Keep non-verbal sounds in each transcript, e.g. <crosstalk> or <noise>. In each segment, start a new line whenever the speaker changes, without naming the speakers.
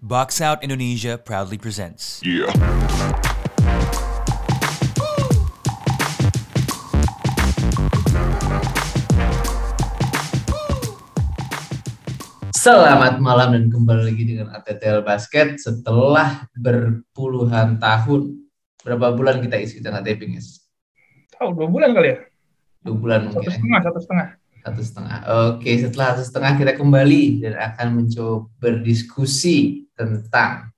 Box Out Indonesia proudly presents.
Yeah.
Selamat malam dan kembali lagi dengan ATTL Basket setelah berpuluhan tahun. Berapa bulan kita isi kita nggak taping?
Tahu dua bulan kali ya?
Dua bulan
Satu
mungkin. ya?
setengah, satu setengah.
Satu setengah. Oke, setelah satu setengah kita kembali dan akan mencoba berdiskusi tentang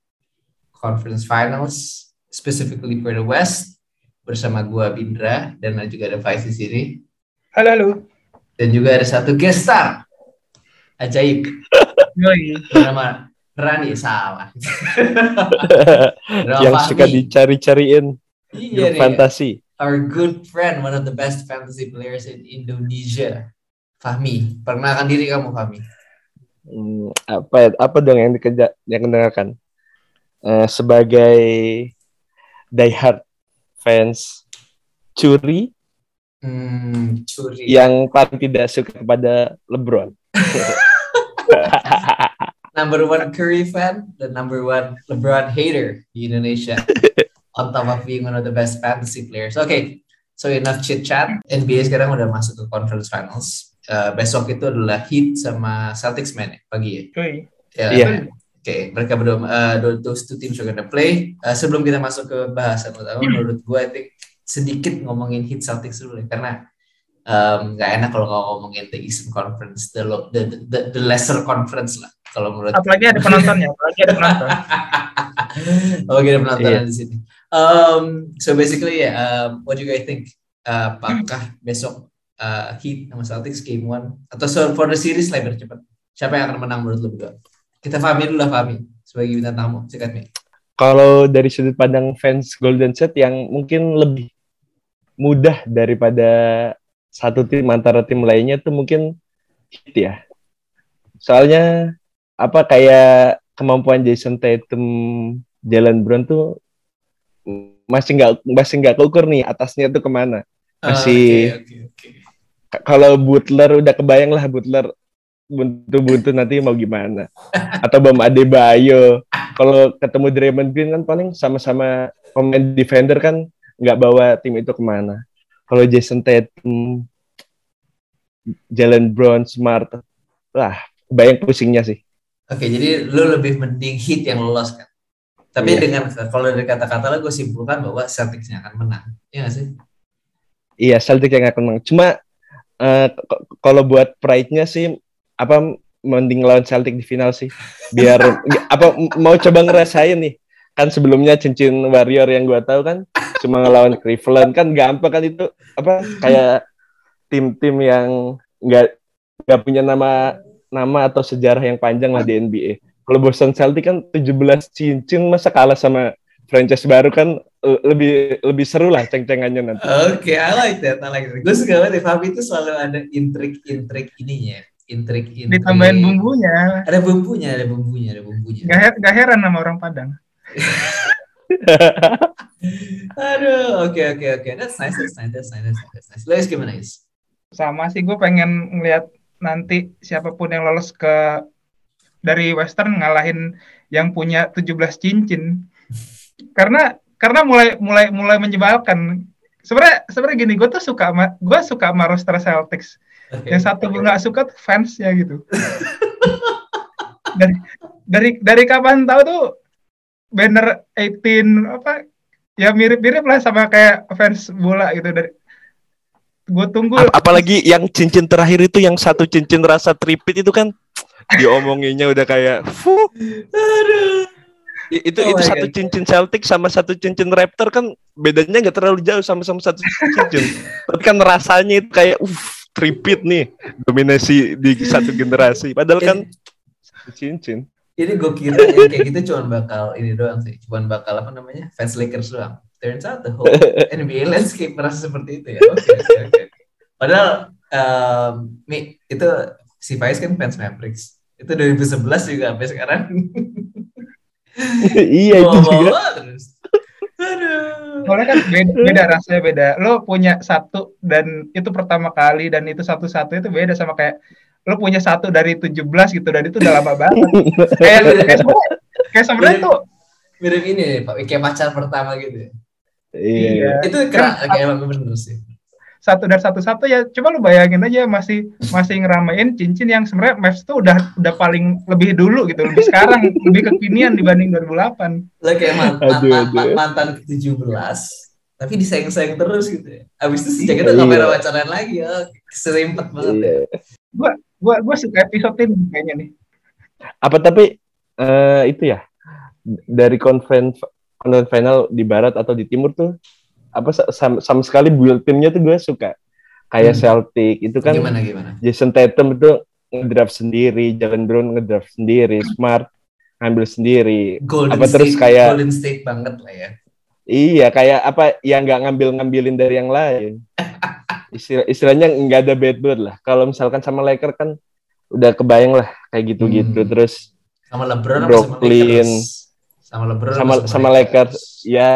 conference finals, specifically for the West bersama gua Bindra dan juga ada Faiz di sini
Halo, halo.
dan juga ada satu guest star ajaib <laughs>
Yoi.
bernama Rani salah. <laughs>
Yang suka dicari-cariin
Iya
fantasi.
our good friend, one of the best fantasy players in Indonesia, Fahmi. Perkenalkan diri kamu, Fahmi.
Hmm, apa ya- apa dong yang dikejar yang kenalkan Eh, sebagai diehard fans curi
Hmm, curi.
yang paling tidak suka kepada LeBron. <laughs>
Number one Curry fan, the number one LeBron hater di Indonesia. <laughs> On top of being one of the best fantasy players. Oke, so enough chit chat. NBA sekarang udah masuk ke conference finals. Eh, besok itu adalah Heat sama Celtics main ya, pagi ya. Ya,
Iya.
Oke, mereka berdua, uh, tho- those two teams are gonna play. Uh, sebelum kita masuk ke bahasan utama, menurut gue, I think sedikit ngomongin Heat Celtics dulu ya, karena um, nggak enak kalau nggak ngomongin the Eastern Conference, the, lo- the, the, the lesser conference lah, kalau menurut.
Apalagi ada penontonnya, apalagi ada penonton. <laughs>
oh, kita penonton
Iya.
di sini. Um, so basically, yeah, um, what do you guys think? Uh, apakah besok uh, Heat sama Celtics game one atau so for the series lah biar cepat? Siapa yang akan menang menurut lo berdua? Kita Fahmi dulu lah Fahmi sebagai bintang tamu. Sikat Mi.
Kalau dari sudut pandang fans Golden State yang mungkin lebih mudah daripada satu tim antara tim lainnya tuh mungkin Heat ya. Soalnya apa kayak kemampuan Jason Tatum, Jalen Brown tuh masih nggak masih nggak keukur nih atasnya tuh ke mana. Masih-
Ah, Oke, oke, oke.
Kalau Butler udah kebayang lah Butler buntu-buntu nanti mau gimana. Atau Bam Adebayo. Kalau ketemu Draymond Green kan paling sama-sama pemain defender kan nggak bawa tim itu ke mana. Kalau Jason Tatum, Jalen Brown, Smart, lah bayang pusingnya sih.
Oke, jadi lu lebih mending hit yang lolos kan. Tapi
Iya.
dengan kalau dari kata-kata lo gue simpulkan bahwa Celtics yang akan menang. Iya nggak sih?
Iya, Celtic yang akan menang. Cuma k- kalau buat pride-nya sih apa mending lawan Celtic di final sih. Biar <laughs> apa mau coba ngerasain nih. Kan sebelumnya cincin Warrior yang gua tahu kan cuma ngelawan Cleveland kan gampang kan itu apa kayak tim-tim yang nggak nggak punya nama nama atau sejarah yang panjang lah di NBA. Kalau Boston Celtic kan 17 cincin masa kalah sama franchise baru kan eh, lebih lebih seru lah ceng-cengannya nanti.
Oke, I like that. I like that. Gue suka banget. ya, Fahmi itu selalu ada intrik-intrik ininya. Intrik-intrik.
Ditambahin bumbunya.
Ada bumbunya, ada bumbunya, ada bumbunya.
Gak, her- gak heran sama orang Padang. <laughs>
Aduh, oke oke oke. That's nice, that's nice, that's nice, that's nice. That's nice. Luis gimana Is?
Sama sih, gue pengen ngeliat nanti siapa pun yang lolos ke dari Western ngalahin yang punya 17 cincin. Karena karena mulai mulai mulai menyebalkan. Sebenarnya sebenarnya gini, gue tuh suka sama gue suka sama roster Celtics.
Oke.
Yang satu gue nggak suka tuh fansnya gitu. <laughs> dari dari dari kapan tahu tuh banner 18 apa ya mirip-mirip lah sama kayak fans bola gitu dari gue tunggu
Ap- apalagi yang cincin terakhir itu yang satu cincin rasa tripit itu kan <tsk> diomonginnya udah kayak fuh.
Aduh.
Itu
Oh
itu satu
God.
cincin Celtic sama satu cincin Raptor kan bedanya nggak terlalu jauh sama-sama satu cincin <laughs> tapi kan rasanya itu kayak uh tripit nih dominasi di satu generasi padahal kan satu cincin
Ini gue kira yang kayak gitu cuma bakal ini doang sih, cuma bakal apa namanya fans Lakers doang. Turns out the whole <laughs> NBA landscape merasa seperti itu ya. Oke oke oke. Padahal um, Mi, itu si Faiz kan fans Mavericks. Itu 2011 juga sampai sekarang. <laughs> <laughs>
iya itu juga
terus. Aduh.
soalnya kan beda, beda rasanya beda lo punya satu dan itu pertama kali dan itu satu-satu itu beda sama kayak lu punya satu dari 17 gitu dan itu udah lama <laughs> banget. kayak kayak sebenarnya kayak sebenarnya tuh
Mirip ini Pak, kayak pacar pertama gitu. ya.
Iya.
Itu keren, kayak emang bener sih.
Satu dari satu-satu ya coba lu bayangin aja masih masih ngeramein cincin yang sebenarnya Mavs tuh udah udah paling lebih dulu gitu lebih sekarang lebih kekinian dibanding 2008
Lo kayak man-
Aduh,
man- man-
aduh.
mantan ke-17 tapi disayang-sayang terus gitu ya. Abis itu sejak itu
Iya.
gak pernah pacaran lagi ya. Keserimpet banget ya.
Iya.
gua gua suka episode ini kayaknya nih
Apa tapi eh, itu ya dari konven final di barat atau di timur tuh apa sa- sama, sama sekali build timnya tuh gue suka kayak
Hmm.
Celtic itu kan
Gimana gimana?
Jason Tatum itu ngedraft sendiri, Jalen Brown ngedraft sendiri, Smart ngambil sendiri.
Golden
Apa
State,
terus kayak-
Golden State banget lah ya.
Iya, kayak apa yang nggak ngambil-ngambilin dari yang lain. <laughs> Istilah, istilahnya nggak ada bad blood lah. Kalau misalkan sama Lakers kan udah kebayang lah kayak gitu-gitu.
Hmm.
Terus
Sama LeBron
Brooklyn.
sama Lakers? Sama LeBron
sama
apa
sama Lakers ya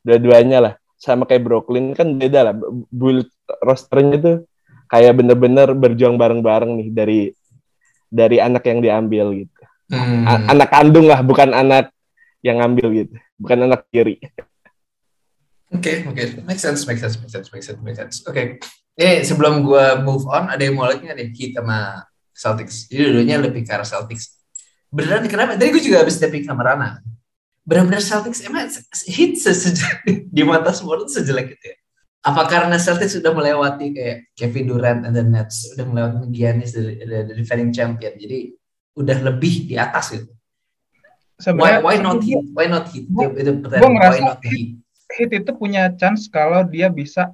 dua-duanya lah. Sama kayak Brooklyn kan beda lah. Build rosternya tuh kayak bener-bener berjuang bareng-bareng nih dari dari anak yang diambil gitu.
Hmm.
A- anak kandung lah, bukan anak yang ngambil gitu. Bukan anak kiri.
Oke, oke. Make sense, make sense, make sense, make sense, make sense. Oke. Eh, sebelum gua move on, ada yang mau lagi nggak nih Heat sama Celtics? Jadi dulunya lebih ke arah Celtics. Beneran kenapa? Tadi gue juga habis tapping sama Rana. Benar-benar Celtics emang se- <laughs> di mata semua itu sejelek itu ya? Apa karena Celtics sudah melewati kayak Kevin Durant and the Nets, udah melewati Giannis dari, dari, dari defending champion, jadi udah lebih di atas gitu. Why,
sebenarnya
why not Heat? Why not Heat? Itu, itu
gua
pertanyaan. Why not Heat?
Heat itu punya chance kalau dia bisa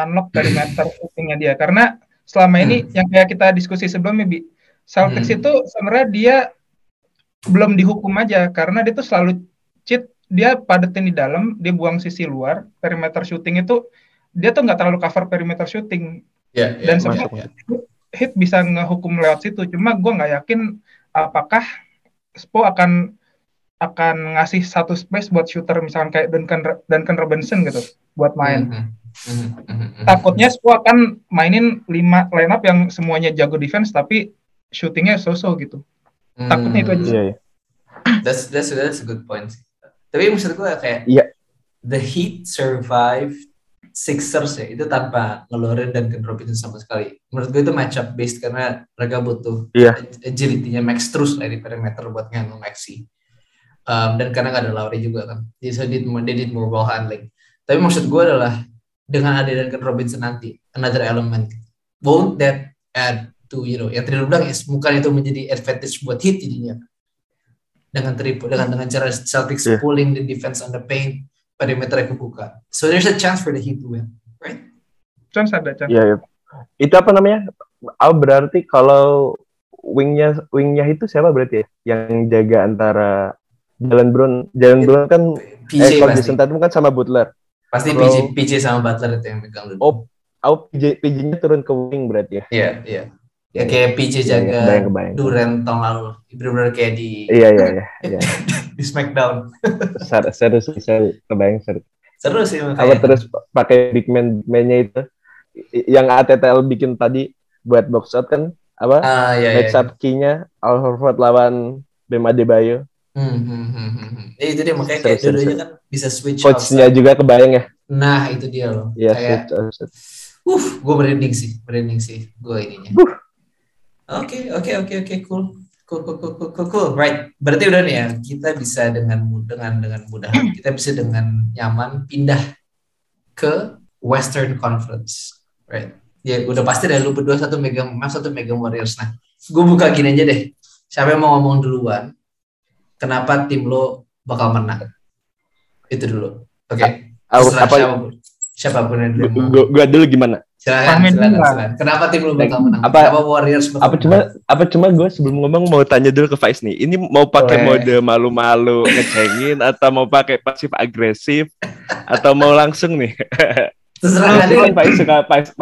unlock perimeter <clears throat> shootingnya dia karena selama ini yang kayak kita diskusi sebelumnya bi Celtics
Hmm.
itu sebenarnya dia belum dihukum aja karena dia tuh selalu cheat dia padetin di dalam dia buang sisi luar perimeter shooting itu dia tuh nggak terlalu cover perimeter shooting
Ya, ya,
dan sebenarnya
ya.
Heat bisa ngehukum lewat situ cuma gue nggak yakin apakah Spo akan akan ngasih satu space buat shooter misalkan kayak Duncan Duncan Robinson gitu buat main.
Mhm. Mhm, mhm, mhm.
Takutnya Spo akan mainin lima lineup yang semuanya jago defense tapi shootingnya so-so gitu.
Hmm,
takutnya itu aja.
Iya, iya. <laughs>
That's that's that's a good point. Tapi maksud gue kayak
Iya.
the Heat survive Sixers ya itu tanpa ngeluarin dan Robinson sama sekali. Menurut gue itu match up based karena mereka butuh
Iya.
agility-nya Max terus lah di perimeter buat nganu Maxi. Um, dan karena nggak ada Lowry juga kan, jadi so they did more, they did more ball handling. Tapi maksud gue adalah dengan ada Duncan Robinson nanti, another element, won't that add to you know yang tadi lu bilang ya bukan itu menjadi advantage buat Heat jadinya dengan triple dengan dengan cara Celtics
Yeah.
pulling the defense on the paint perimeter kebuka so there's a chance for the Heat to win right
Chance ada chance.
Iya, iya. Itu apa namanya? Oh, berarti kalau wingnya wingnya itu siapa berarti ya? Yang jaga antara Jalen Brown, Jalen Brown kan
PJ
eh kalau Tatum kan sama Butler.
pasti PJ PJ sama Butler itu yang megang
Oh, oh PJ PJ-nya turun ke wing berarti ya?
iya iya ya kayak PJ
Iya, iya,
jaga
kebayang, kebayang.
Durant tahun lalu benar-benar kayak di
Iya iya iya. <laughs> iya.
di Smackdown
Ser- Serius sih, seru. kebayang seru.
seru sih
Apa
makanya
terus pakai big man man-nya itu yang ATTL bikin tadi buat box out kan apa?
ah iya iya
Match up key-nya Al Horford lawan Bam Adebayo.
Hmm, hmm, hmm, hmm. Ya, itu dia makanya
Seru,
kayak
seru,
dua-duanya
seru.
kan bisa switch
Coach-nya juga kebayang ya?
Nah, itu dia loh.
Iya,
kayak
switch.
Uh, gue merinding sih, merinding sih gue ininya. Oke, oke, oke, oke, cool. Cool, cool, cool, cool, cool, cool. Right. Berarti udah nih ya, kita bisa dengan dengan dengan mudah, kita bisa dengan nyaman pindah ke Western Conference. Right. Ya udah pasti deh lu berdua satu megang Mavs satu megang Warriors. Nah, gue buka gini aja deh. Siapa yang mau ngomong duluan? Kenapa tim lo bakal menang? Itu dulu. Oke.
Aku-
Terserah
apa
siapa pun. Yang
gua,
mau.
gua, gua dulu gimana?
Silakan, silakan,
juga.
silakan. Kenapa tim lu bakal menang?
Apa-
Kenapa Warriors bakal
Apa cuma apa cuma gue sebelum ngomong mau tanya dulu ke Faiz nih. Ini mau pakai mode malu-malu ngecengin atau mau pakai pasif agresif atau mau langsung nih? <laughs>
Terserah
Pasti kan. Faiz suka pa-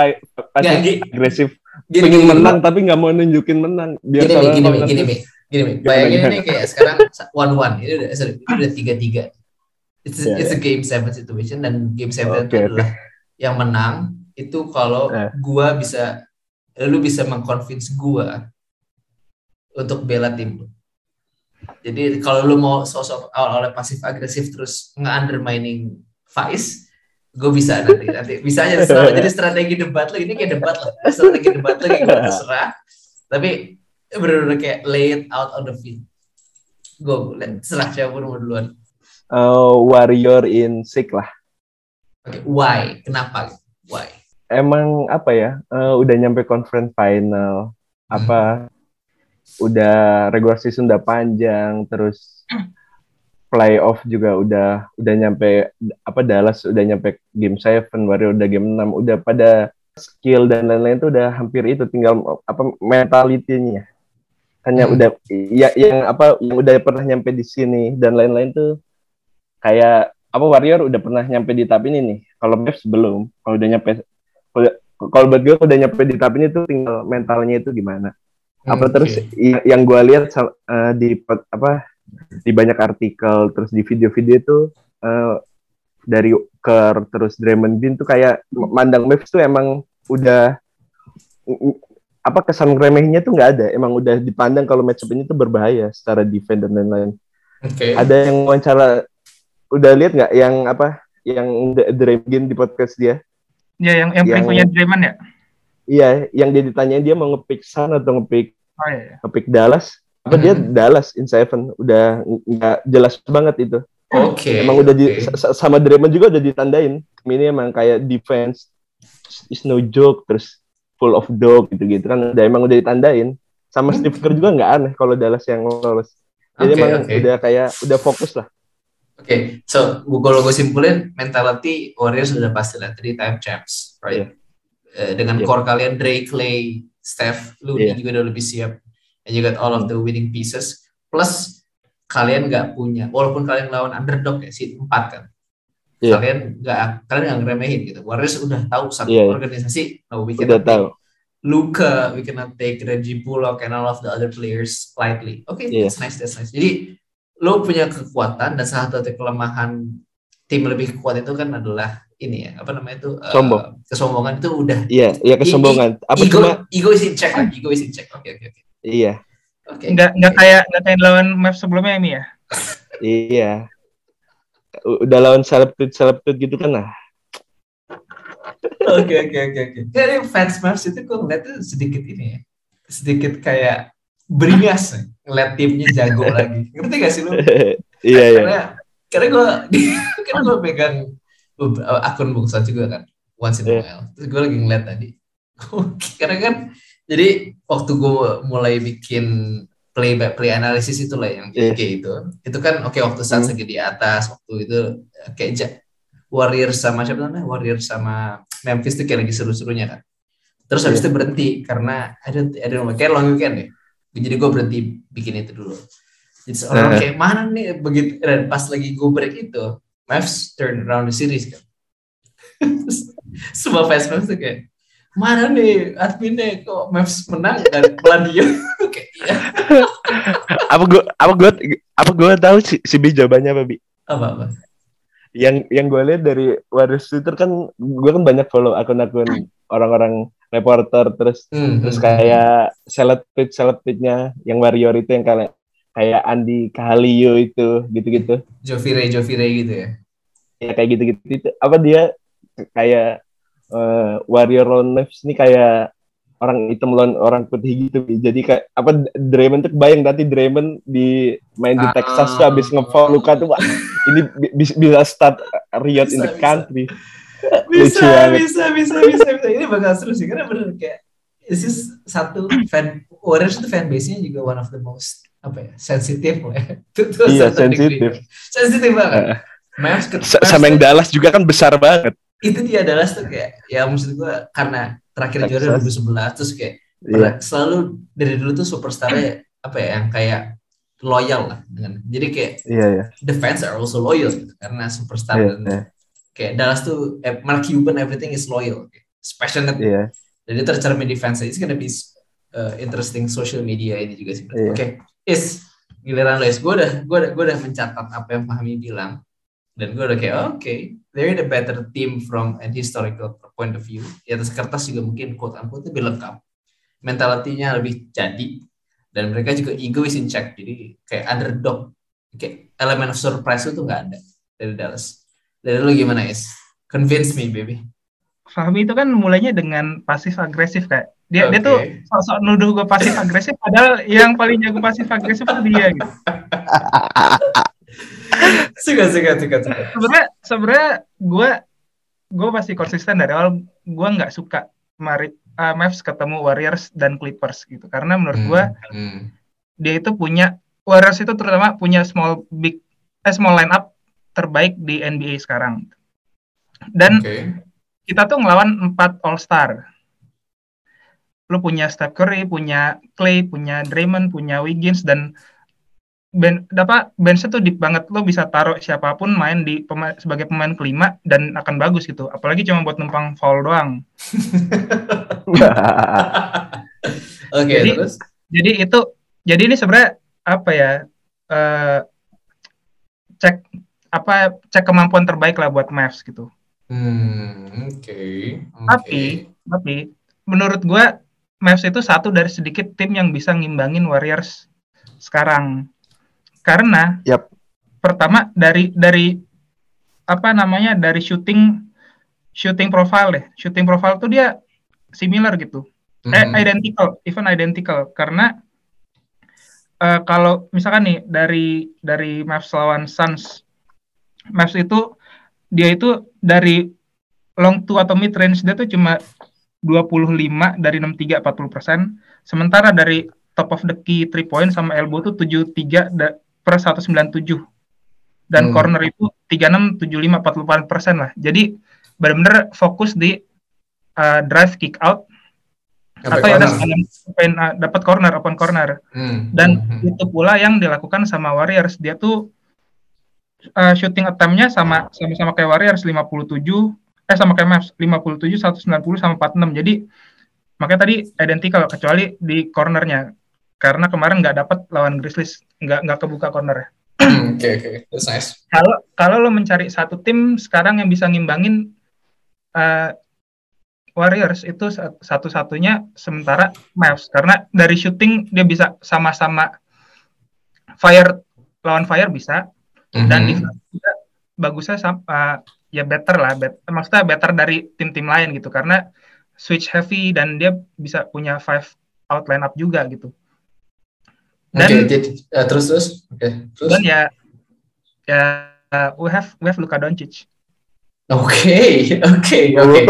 pasif agresif.
Gini,
Pengen
gini,
menang tapi nggak mau nunjukin menang. Biar
Gini, gini, gini, Mi. Gini, Mi.
Gimana,
Bayangin ini kayak sekarang one one. Ini udah, sorry, ini udah tiga tiga. It's a,
Ya,
it's a game seven situation dan game seven itu
Oke, oke.
adalah yang menang itu kalau
Eh.
gua bisa lu bisa mengconvince gua untuk bela tim lu. Jadi kalau lu mau sosok awal-awal pasif agresif terus nge-undermining Faiz, gue bisa nanti nanti bisa aja terserah. <laughs> jadi strategi debat lo ini kayak debat lah strategi debat lo kayak gue terserah tapi benar-benar kayak lay it out on the field gue serah siapa mau duluan
Uh, warrior in sick lah.
Oke, why kenapa why
Emang apa ya? uh, udah nyampe conference final. Apa? Udah regular season udah panjang. Terus playoff juga udah udah nyampe apa Dallas udah nyampe game 7, Warrior udah game 6, udah pada skill dan lain-lain tuh udah hampir itu tinggal apa mentalitinya. Hanya
Hmm.
udah ya yang apa yang udah pernah nyampe di sini dan lain-lain tuh kayak apa Warrior udah pernah nyampe di tahap ini nih. Kalau Mavs belum. Kalau udah nyampe kalau- buat gue udah nyampe di tahap ini tuh tinggal mentalnya itu gimana. Apa
Oke.
terus yang gue lihat eh, di apa di banyak artikel terus di video-video itu eh, dari Kerr terus Draymond Green tuh kayak mandang Mavs tuh emang udah apa kesan remehnya tuh nggak ada. Emang udah dipandang kalau matchup ini tuh berbahaya secara defense dan lain-lain
oke
ada yang wawancara udah lihat nggak yang apa yang Green di podcast dia
Ya yang yang, yang punya Draymond ya.
iya yang dia ditanyain dia mau ngepick Sun atau ngepick
Oh iya. iya.
ngepick Dallas apa dia
Mhm.
Dallas in seven udah nggak jelas banget itu
oke
emang udah di, sama Draymond juga udah ditandain ini emang kayak defense is no joke terus full of dog gitu gitu kan udah emang udah ditandain sama
Hmm.
Steve Kerr juga nggak aneh kalau Dallas yang lolos jadi
Oke,
emang
oke.
udah kayak udah fokus lah
Oke, so gua- kalau gue simpulin mentality Warriors sudah pasti lah three time champs, right? Eh, dengan
Iya.
core kalian Drake, Clay, Steph, Looney
Iya.
juga udah lebih siap, and you got all of the winning pieces. Plus kalian nggak punya, walaupun kalian lawan underdog ya seed 4 kan,
Iya.
kalian nggak kalian nggak ngeremehin gitu. Warriors udah tahu satu
Iya, iya.
organisasi, no, we
udah
cannot
tahu
take Luka, we cannot take Reggie Bullock and all of the other players lightly. Oke,
Iya.
that's nice, that's nice. Jadi lo punya kekuatan dan salah satu kelemahan tim lebih kuat itu kan adalah ini ya apa namanya itu eh,
Sombong.
kesombongan itu udah
iya iya kesombongan apa
ego
cuma
ego is in check lah ego is in check oke oke oke
iya
oke
Nggak nggak kayak nggak kayak lawan Mavs sebelumnya ini ya. <laughs>
Iya. Udah lawan selebtit selebtit gitu kan nah.
oke oke oke oke dari fans Mavs itu gue ngeliat tuh sedikit ini ya sedikit kayak beringas ngeliat timnya jago <laughs> lagi. Ngerti gak sih lo <laughs>
iya iya.
karena karena gue kan gue pegang beberapa akun bungsa juga kan once in a
Iya.
while. Terus gue lagi ngeliat tadi. <laughs> Karena kan jadi waktu gue mulai bikin play by play analisis itu lah yang kayak itu. Itu kan oke waktu Suns
Hmm.
di atas waktu itu eh, kayak Warriors sama siapa namanya? Warriors sama Memphis tuh kayak lagi seru-serunya kan. Terus habis
Iya.
itu berhenti karena ada ada kayak long weekend deh jadi gue berhenti bikin itu dulu. Jadi seorang
Eh.
kayak mana nih? Begitu dan pas lagi gue break itu Mavs turn around the series kan. <laughs> Semua fans Mavs tuh kayak mana nih adminnya? Kok Mavs menang dan pelan diem? <laughs> Kayak iya. <laughs>
Apa gua apa gua apa gua tahu si, si Bi jawabannya apa Bi?
apa apa?
Yang yang gue lihat dari Warriors Twitter kan gua kan banyak follow akun-akun orang-orang reporter terus
Hmm,
terus kayak selebtit selebtitnya yang Warrior itu yang kayak kayak Andi Kahalio itu gitu-gitu.
Jovire Jovire gitu ya
ya kayak gitu-gitu itu apa dia kayak eh, warrior lawan Mavs ini kayak orang hitam lawan orang putih gitu jadi kayak apa Draymond tuh kebayang nanti Draymond di main di
Ah.
Texas tuh habis ngefoul Luka tuh wah ini bi- bi- bisa start riot in
Bisa,
the
bisa.
country
bisa
Banget.
bisa bisa bisa bisa ini bakal seru sih karena bener kayak this is satu fan Warriors itu fan base nya juga one of the most apa ya sensitif lah ya. <laughs>
Iya, sensitif.
sensitif banget Mavs
Sa-
Mavs
sama yang Dallas juga kan besar banget
itu dia Dallas tuh kayak ya maksud gua karena terakhir juara
Texas.
2011 terus kayak
Iya.
pernah- selalu dari dulu tuh superstarnya apa ya yang kayak loyal lah dengan jadi kayak
iya iya
the fans are also loyal gitu karena superstar
iya
dan
iya,
kayak Dallas tuh eh, Mark Cuban everything is loyal okay. It's passionate. Dan itu tercermin di fans it's gonna be uh, interesting social media ini juga sih.
Iya.
oke is giliran lo is gue udah gue udah gue udah mencatat apa yang Fahmi bilang dan gue udah kayak oke they're the better team from an historical point of view. Di atas kertas juga mungkin quote unquote lebih lengkap. Mentalitinya lebih jadi dan mereka juga ego is in check. Jadi kayak underdog kayak elemen of surprise itu nggak ada dari Dallas dari lu gimana is convince me baby
Fahmi itu kan mulainya dengan pasif agresif kayak dia dia
Oke.
tuh sosok nuduh gue pasif agresif padahal yang paling jago pasif agresif itu dia gitu. <laughs>
suka suka suka suka
Sebenarnya sebenarnya gue gue pasti konsisten dari awal gue nggak suka Mari, uh, Mavs ketemu Warriors dan Clippers gitu karena menurut gue
Hmm.
dia itu punya Warriors itu terutama punya small big eh small lineup terbaik di NBA sekarang. Dan
oke.
kita tuh ngelawan empat All Star. Lu punya Steph Curry, punya Clay, punya Draymond, punya Wiggins dan ben apa bench tuh deep banget. Lo bisa taruh siapa pun main di pema- sebagai pemain kelima dan akan bagus gitu. Apalagi cuma buat numpang foul doang. <laughs>
Oke
Jadi-
terus?
jadi itu jadi ini sebenarnya apa ya eh, cek apa cek kemampuan terbaik lah buat Mavs gitu
Hmm, oke. oke.
Tapi- tapi menurut gua Mavs itu satu dari sedikit tim yang bisa ngimbangin Warriors sekarang karena
Yap.
pertama dari dari apa namanya dari shooting shooting profile deh shooting profile tuh dia similar gitu eh
Mhm.
identical even identical karena eh, kalau misalkan nih dari dari Mavs lawan Suns Mavs itu dia itu dari long two atau mid range dia tuh cuma 25 dari 63 40 persen. Sementara dari top of the key three point sama elbow tuh 73 da- per 197 dan
Hmm.
corner itu 36 75 48 persen lah. Jadi benar-benar fokus di uh, drive kick out.
Sampai
atau yang
corner.
sekalian pengen, uh, dapat corner open corner.
Hmm,
dan
hmm,
itu pula yang dilakukan sama Warriors. Dia tuh uh, shooting attempt-nya sama sama-sama kayak Warriors 57 eh sama kayak Mavs 57 190 sama 46 jadi makanya tadi identical kecuali di cornernya. Karena kemarin nggak dapat lawan Grizzlies nggak nggak kebuka corner
hmm, Oke oke, that's nice.
kalau kalau lo mencari satu tim sekarang yang bisa ngimbangin uh, Warriors itu sa- satu-satunya sementara Mavs. Karena dari shooting dia bisa sama-sama fire lawan fire bisa dan
Mhm.
defense juga bagusnya sam- uh, ya better lah bet, maksudnya better dari tim-tim lain gitu karena switch heavy dan dia bisa punya five out line up juga gitu dan
jadi eh, terus terus. Oke, terus.
dan ya ya uh, we have we have Luka Doncic
Oke, <laughs> oke, oke.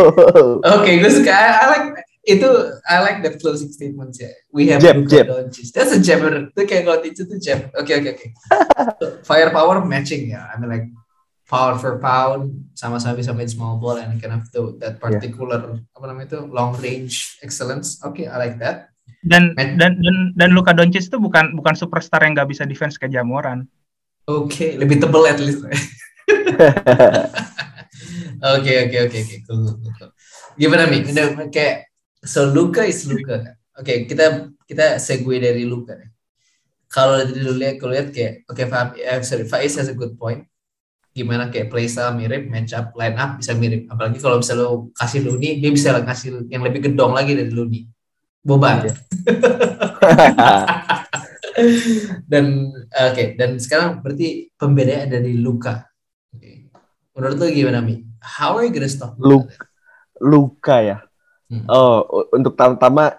Oke, gue suka. I like itu. I like that closing statement ya. We have
Jab,
Luka
jab.
Doncic. That's a jabber. Itu kayak kalau itu tuh jab. Oke, oke, oke. Firepower matching ya. I mean like power for pound sama-sama bisa main small ball and kind of the, that particular apa namanya itu long range excellence. Oke, I like that.
dan
Men-
dan dan dan Luka Doncic itu bukan bukan superstar yang nggak bisa defense kayak Jamoran
Oke, lebih tebel at least. Oke, oke, oke, oke, cool, cool, cool. Gimana mi? Udah kayak so Luka is Luka. kan? Oke, kita kita segue dari Luka. Kalau dulu lihat, kalau lihat kayak oke Faham, eh, sorry, Faiz has a good point. Gimana kayak playstyle mirip, match up, line up bisa mirip. Apalagi kalau bisa lo kasih Luni, dia bisa ngasih yang lebih gedong lagi dari Luni. Boban. <laughs> dan oke dan sekarang berarti pembedaan dari Luka. Oke. Menurut lu gimana Mi? How are you gonna stop
Lu- Luka ya.
Hmm.
Oh, untuk pertama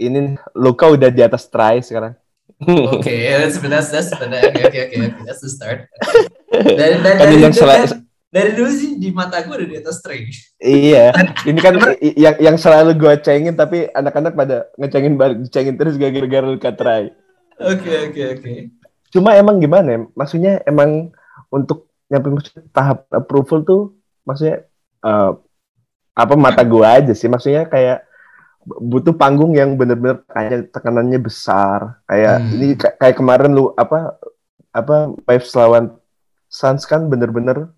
ini Luka udah di atas try sekarang.
Oke, that's that's that's oke oke oke that's the start. Dari dari,
Kan
dari,
yang
dari, dari dulu sih di mata gue udah di atas string.
iya, <laughs> ini kan yang yang selalu gue cengin tapi anak-anak pada ngecengin balik, cengin terus gara-gara Luka try.
Oke oke oke.
Cuma emang gimana ya? Maksudnya emang untuk nyampe tahap approval tuh maksudnya eh, apa mata gua aja sih maksudnya kayak butuh panggung yang bener-bener kayak tekanannya besar kayak
Hmm.
ini ka- kayak kemarin lu apa apa Waves lawan Suns kan bener-bener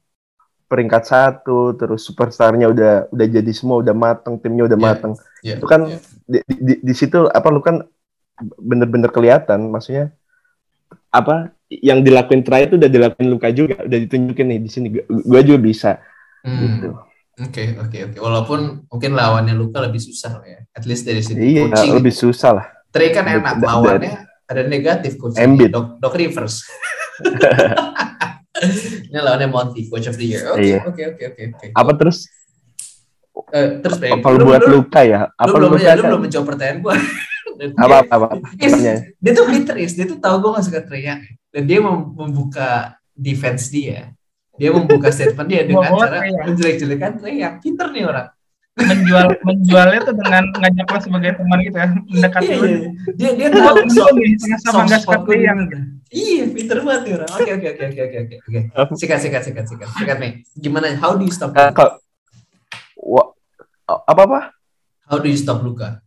peringkat satu terus superstarnya udah udah jadi semua udah mateng timnya udah
Yeah.
mateng
Yeah,
Itu kan
yeah.
di, di, di- di situ apa lu kan bener-bener kelihatan maksudnya apa yang dilakuin try itu udah dilakuin Luka juga udah ditunjukin nih di sini gua, gua juga bisa
Hmm.
gitu
Oke, oke, oke. Walaupun mungkin lawannya Luka lebih susah ya. At least dari segi
Iya,
coaching.
lebih susah lah.
Trey kan enak
Da- da-
lawannya ada negatif coach
Embiid.
Doc, Doc Rivers. <laughs> Ini lawannya Monty, coach of the year. Oke,
Iya.
oke, oke, oke.
Apa terus
Eh, terus
kalau
lu-
buat
lu-
luka ya?
lu
Apa
belum
luka?
lu
kan?
belum menjawab pertanyaan gua. Dan
Apa
dia-
apa apa? Pertanyaan.
dia tuh pinter is, dia tuh tahu gue gak suka Young. dan dia mem- membuka defense dia, dia membuka statement dia dengan cara
Young.
menjelek-jelekan Trey Young. Pinter nih orang.
menjual menjualnya tuh dengan ngajak lo sebagai teman gitu ya mendekati
Iya, iya. Dia dia tahu
nih, sama nggak Young.
mana. Iya, pinter banget nih orang. Oke, oke, oke, oke, oke, oke, oke. Sikat, sikat, sikat, sikat, sikat nih. Gimana? How do you stop?
Nah, kalau Wah, apa apa?
How do you stop Luka?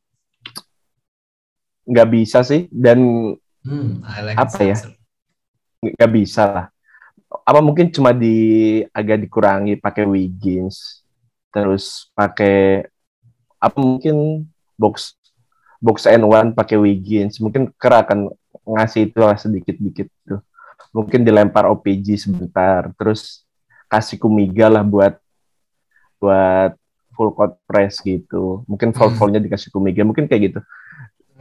Nggak bisa sih dan
Hmm, I like
Apa ya? nggak bisa lah. Apa mungkin cuma di agak dikurangi pakai Wiggins, terus pakai apa mungkin box box and one pakai Wiggins, mungkin Kera akan ngasih itu lah sedikit-dikit tuh. Mungkin dilempar OPG sebentar, terus kasih Kumiga lah buat buat full court press gitu. Mungkin foul foulnya dikasih Kumiga, mungkin kayak gitu.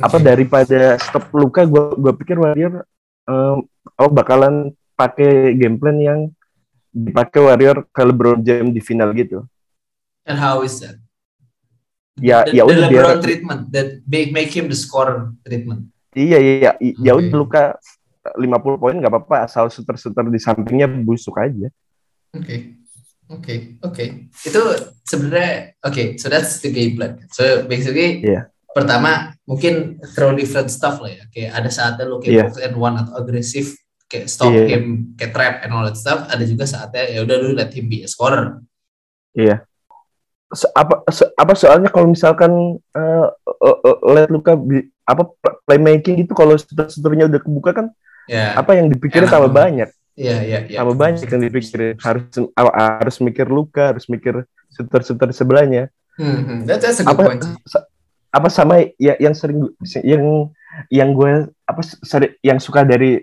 Apa
Oke.
daripada stop luka, gue gua pikir Warrior em, oh bakalan pakai game plan yang dipakai Warrior ke LeBron James di final gitu.
And how is that?
Ya
The-
ya
the
udah
LeBron
biar
treatment that make make him the scorer treatment.
iya iya iya ya
Oke.
udah luka 50 poin nggak apa-apa asal shooter-shooter di sampingnya busuk aja.
Oke, oke, oke. Itu sebenarnya oke. so that's the game plan. So basically,
Iya.
pertama mungkin throw different stuff lah ya. Kayak ada saatnya lo kayak box and one atau agresif, kayak stop
Iya.
him, kayak trap and all that stuff. Ada juga saatnya ya udah lu let him be a scorer.
Iya. Se- apa se- apa soalnya kalau misalkan eh, eh, let luka bi- apa playmaking itu kalau shooter-shooternya udah kebuka kan
Ya,
apa yang dipikirin tambah banyak.
iya, iya, iya.
tambah banyak yang dipikirin harus harus mikir luka harus mikir shooter sebelahnya
Hmm, hmm. That- that's a good
apa
point.
apa sama ya yang sering yang yang gue apa seri- yang suka dari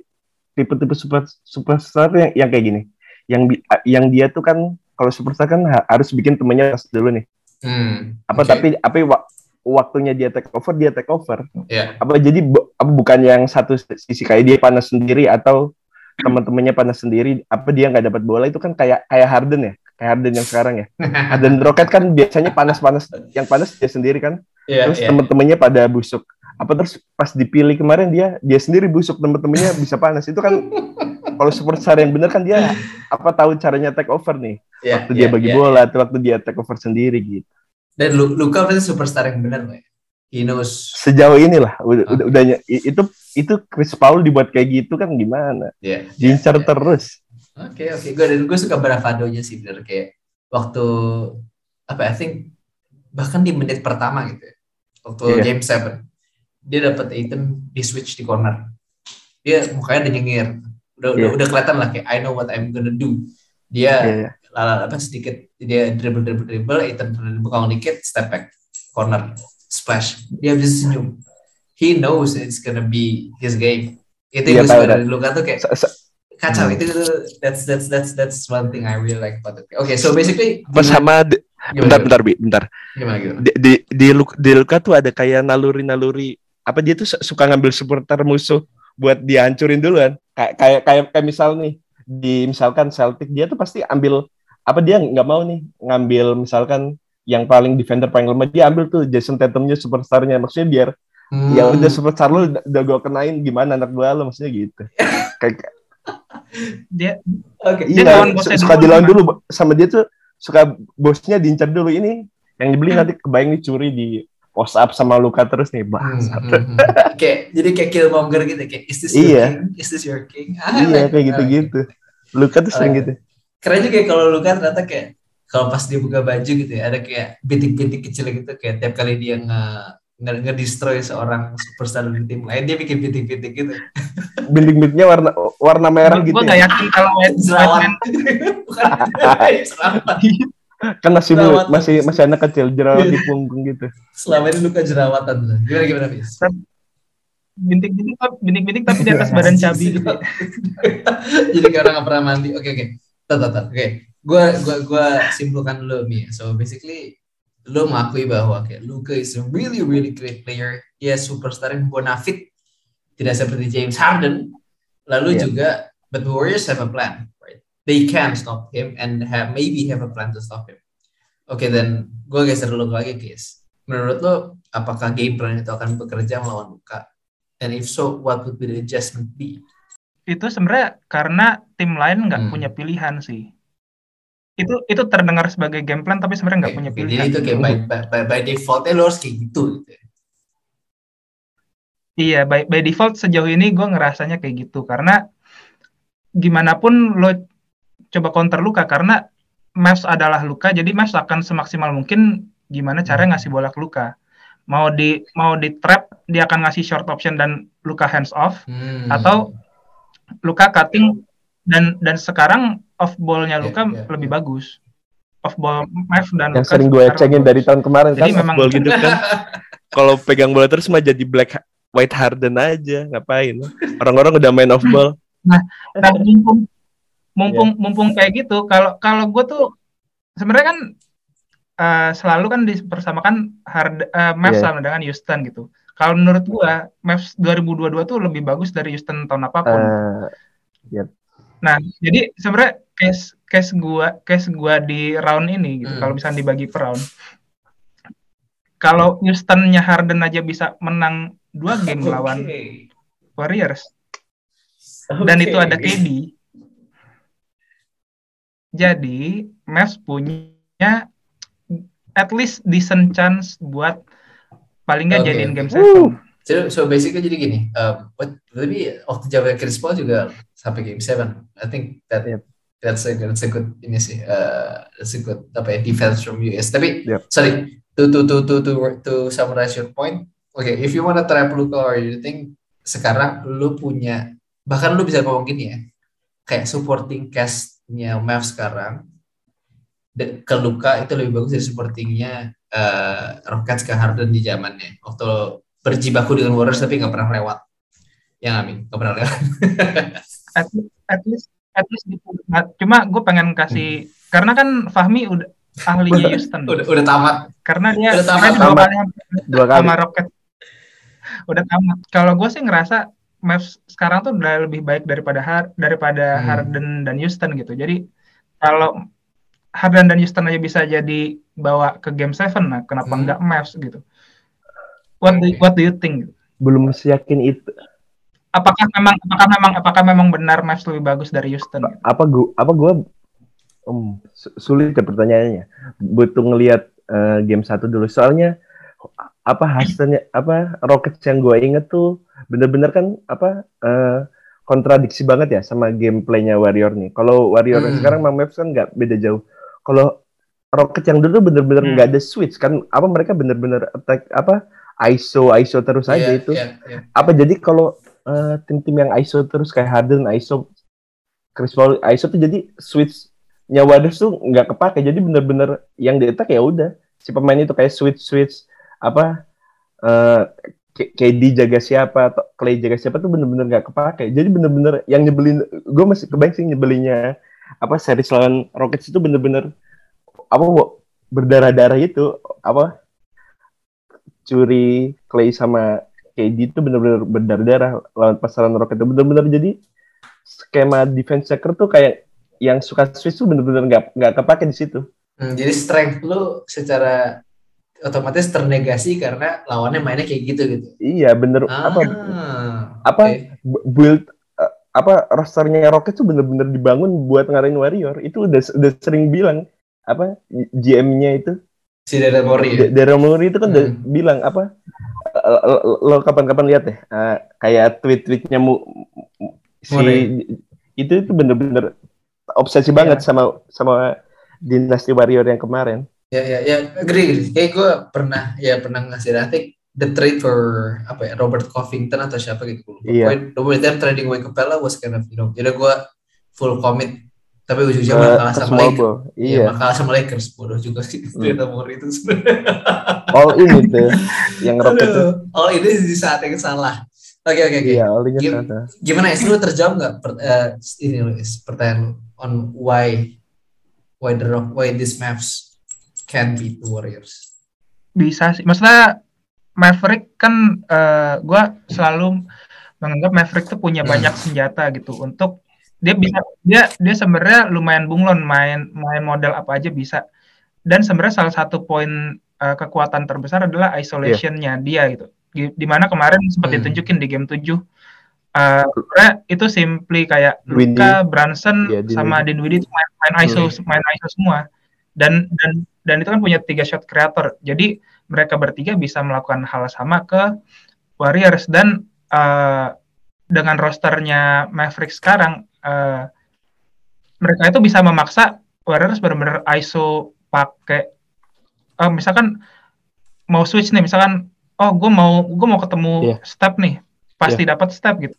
tipe-tipe super superstar yang yang kayak gini. Yang yang dia tuh kan kalau superstar kan ha- harus bikin temennya dulu nih.
Hmm,
apa
oke.
tapi apa wa- waktunya dia take over dia take over.
Ya,
apa jadi bu- apa bukan yang satu sisi kayak dia panas sendiri atau teman-temannya panas sendiri apa dia nggak dapat bola itu kan kayak kayak Harden ya kayak Harden yang sekarang ya. <laughs> Harden Rocket kan biasanya panas-panas yang panas dia sendiri kan.
Iya,
terus
iya.
teman-temannya pada busuk apa terus pas dipilih kemarin dia dia sendiri busuk teman-temannya bisa panas itu kan kalau superstar yang bener kan dia apa tahu caranya take over nih
Iya,
waktu dia
iya,
bagi
iya.
bola atau waktu dia take over sendiri gitu
Dan Lu- Luka berarti superstar yang benar ya. He knows.
sejauh inilah udah,
Oke.
udah, udah ny- i- itu itu Chris Paul dibuat kayak gitu kan gimana
Ya,
diincar
ya, ya.
terus
Oke oke gue dan gue suka bravadonya sih bener kayak waktu apa I think bahkan di menit pertama gitu ya waktu
Iya.
game 7 dia dapat item di switch di corner dia mukanya udah nyengir udah udah
Iya.
udah kelihatan lah kayak I know what I'm gonna do dia
Iya.
lala apa sedikit dia dribble dribble dribble item bengkong dikit step back corner splash dia bisa senyum he knows it's gonna be his game itu
Iya,
yang gue suka
tahu.
dari Luka tuh kayak
Se- se-
kacau
Hmm.
itu that's that's that's that's one thing I really like about it. Oke, so basically
Pas sama di-
gimana,
bentar bentar bi bentar
gimana gimana?
di di di, di Luka tuh ada kayak naluri-naluri apa dia tuh su- suka ngambil supporter musuh buat dihancurin duluan? Kayak kayak kayak kayak misal nih di misalkan Celtic dia tuh pasti ambil apa dia nggak mau nih ngambil misalkan yang paling defender paling lemah dia ambil tuh Jason Tatumnya superstarnya. Maksudnya biar
Hmm,
ya udah superstar lu udah, gue kenain gimana anak gua lu? Maksudnya gitu. Kayak <laughs>
dia
Oke.
Dia
iya
lawan bosnya
suka
dulu,
dilawan dulu sama dia tuh suka bosnya diincar dulu ini yang dibeli nanti kebayang nih curi di post up sama Luka terus nih
Hmm,
bahas
hmm, hmm. Kayak jadi kayak Killmonger gitu kayak is this your
Iya.
king? Is this your king? Ah,
iya
like-
kayak gitu-gitu Luka tuh sering
Oh,
gitu
Keren juga ya kalau Luka ternyata kayak kalau pas dia buka baju gitu ya ada kayak bintik-bintik kecil gitu kayak tiap kali dia nge nge, nge-destroy seorang superstar dari tim lain dia bikin bintik-bintik gitu. <laughs>
bintik-bintiknya warna warna merah gitu
gue
ya.
gak yakin kalau White
Jerawat.
White Man
Bukan. <laughs> <laughs>
kan masih
Jerawat.
masih masih anak kecil jerawat di punggung gitu
Selama ini Luka jerawatan. Gimana gimana, Fis?
bintik-bintik tapi- bintik-bintik tapi di atas badan cabi gitu. <laughs>
Jadi kayak orang nggak pernah mandi. Oke oke. Tat, tat, tat. Oke. gua gua gua simpulkan dulu Mi. So basically lo mengakui bahwa kayak Luka is a really really great player. Dia superstar yang bonafit. Tidak seperti James Harden. Lalu
Yeah.
juga but the Warriors have a plan? They can stop him and have maybe have a plan to stop him. Oke, then gue geser dulu lagi, Kis. Menurut lo, apakah game plan itu akan bekerja melawan Luka? And if so, what would be the adjustment be?
Itu sebenarnya karena tim lain nggak
Hmm.
punya pilihan sih. Itu itu terdengar sebagai game plan tapi sebenarnya nggak
Oke,
punya
oke,
pilihan.
Jadi itu kayak by, by, by, by defaultnya lo harus kayak gitu. gitu. ya.
Iya, by, by default sejauh ini gue ngerasanya kayak gitu karena gimana pun lo coba counter Luka karena Mavs adalah Luka, jadi Mavs akan semaksimal mungkin gimana cara ngasih bola ke Luka. Mau di mau di trap dia akan ngasih short option dan Luka hands off
Hmm.
atau Luka cutting dan dan sekarang off ballnya
Iya,
Luka
iya,
lebih
iya.
bagus. Off ball Mavs dan
Yang
Luka
sering gue cengin dari tahun kemarin
Jadi
kan
memang-
ball gitu kan. <laughs> Kalau pegang bola terus mah jadi black white harden aja, ngapain? Orang-orang udah main off ball.
Nah, mumpung mumpung mumpung kayak gitu, kalau kalau gue tuh sebenarnya kan eh, selalu kan dipersamakan hard uh, Mavs
Iya.
sama dengan Houston gitu. Kalau menurut gua Mavs 2022 tuh lebih bagus dari Houston tahun apa pun.
Eh,
Nah, jadi sebenarnya case case gua case gua di round ini gitu.
Hmm.
Kalau misalnya dibagi per round. Kalau Houstonnya Harden aja bisa menang dua game <laughs> lawan
Oke.
Warriors dan itu ada KD. Jadi Mavs punya at least decent chance buat paling nggak
Oke,
jadiin game seven.
So, so basically jadi gini, um, what, tapi waktu jawaban Chris Paul juga sampai game 7. I think that
Yep.
that's a that's a good ini sih, uh, that's a good apa ya defense from US. Tapi
Yep.
sorry to to to to to to summarize your point. Okay, if you wanna trap Luka or you think sekarang lu punya bahkan lu bisa ngomong gini ya, kayak supporting cast-nya Mavs sekarang de- ke Luka itu lebih bagus dari supportingnya uh, Rockets ke Harden di zamannya waktu berjibaku dengan Warriors tapi nggak pernah lewat ya nggak Mi? nggak pernah lewat
At, <laughs> at least at least gitu. Cuma gue pengen kasih karena kan Fahmi udah ahlinya Houston.
udah udah tamat
karena dia
udah tamat,
tamat.
kali
dua kali.
sama Rocket. Udah tamat. Kalau gue sih ngerasa Mavs sekarang tuh udah lebih baik daripada Har- daripada
Hmm.
Harden dan Houston gitu. Jadi kalau Harden dan Houston aja bisa jadi bawa ke game 7 nah kenapa
Hmm.
enggak Mavs gitu. What do, what do you think?
Belum seyakin itu.
Apakah memang apakah memang apakah memang benar Mavs lebih bagus dari Houston? gitu?
Apa gua apa gua um, su- sulit ya pertanyaannya. Butuh ngelihat eh, game satu dulu. Soalnya apa hasilnya apa Rockets yang gue inget tuh bener-bener kan apa eh, kontradiksi banget ya sama gameplaynya Warrior nih. Kalau Warrior
Hmm.
sekarang sama Mavs kan nggak beda jauh. Kalau Rockets yang dulu bener-bener
Hmm.
nggak ada switch kan apa mereka bener-bener attack apa ISO ISO terus aja
Iya,
itu.
iya, iya.
Apa jadi kalau eh, tim-tim yang ISO terus kayak Harden ISO Chris Paul ISO tuh jadi switch-nya Warriors tuh nggak kepake. Jadi bener-bener yang di attack ya udah si pemain itu kayak switch switch apa eh K- KD jaga siapa atau Clay jaga siapa tuh bener-bener nggak kepake. Jadi bener-bener yang nyebelin gue masih kebayang sih nyebelinnya apa series lawan Rockets itu bener-bener apa berdarah-darah itu apa curi Clay sama KD itu bener-bener berdarah-darah lawan pasaran Rocket itu bener-bener jadi skema defense checker tuh kayak yang suka switch tuh bener-bener nggak nggak kepake di situ.
Hmm, jadi strength lu secara otomatis ternegasi karena lawannya mainnya kayak gitu gitu
Iya bener
ah,
apa apa bu- build eh, apa rosternya Rocket tuh bener-bener dibangun buat ngarahin Warrior itu udah udah sering bilang apa GM-nya itu
si Daryl Morey ya?
Daryl Morey itu kan udah
Hmm.
bilang apa eh, lo, lo kapan-kapan lihat deh eh, kayak tweet-tweetnya mu, mu- si
Morey.
itu itu bener-bener obsesi
Iya.
banget sama sama dinasti Warrior yang kemarin.
Ya ya ya, agree. Kayak gue pernah ya pernah ngasih think the trade for apa ya Robert Covington atau siapa gitu.
Iya.
Pokoknya Robert them trading away Capella was kind of you know. Jadi gue full commit. Tapi ujungnya
Ke-
malah kalah sama Lakers. Iya, malah kalah sama Lakers. Bodoh juga sih. Ternyata Murray itu sebenarnya.
All in itu yang Rocket tuh.
Aduh, oh ini di saat yang salah. Oke oke oke.
Iya, all in
Gim-. Gimana Is lu terjawab nggak per- eh, ini lu Is, pertanyaan on why why the Rock, why these maps can beat the Warriors?
bisa sih maksudnya Maverick kan eh, gua selalu menganggap Maverick tuh punya
Hmm.
banyak senjata gitu untuk dia bisa dia dia sebenarnya lumayan bunglon main main model apa aja bisa dan sebenarnya salah satu poin eh, kekuatan terbesar adalah isolationnya dia gitu di, di mana kemarin sempat
Hmm.
ditunjukin di game 7 eh sebenarnya itu simply kayak. Luka, Brunson
Iya, Dinwiddie.
sama Dinwiddie itu main, main ISO main ISO semua dan dan dan itu kan punya tiga shot creator. Jadi mereka bertiga bisa melakukan hal sama ke Warriors. Dan eh, dengan rosternya Maverick sekarang eh, mereka itu bisa memaksa Warriors benar-benar ISO pakai eh, misalkan mau switch nih misalkan oh gue mau gue mau ketemu
Iya.
step nih pasti dapat step gitu.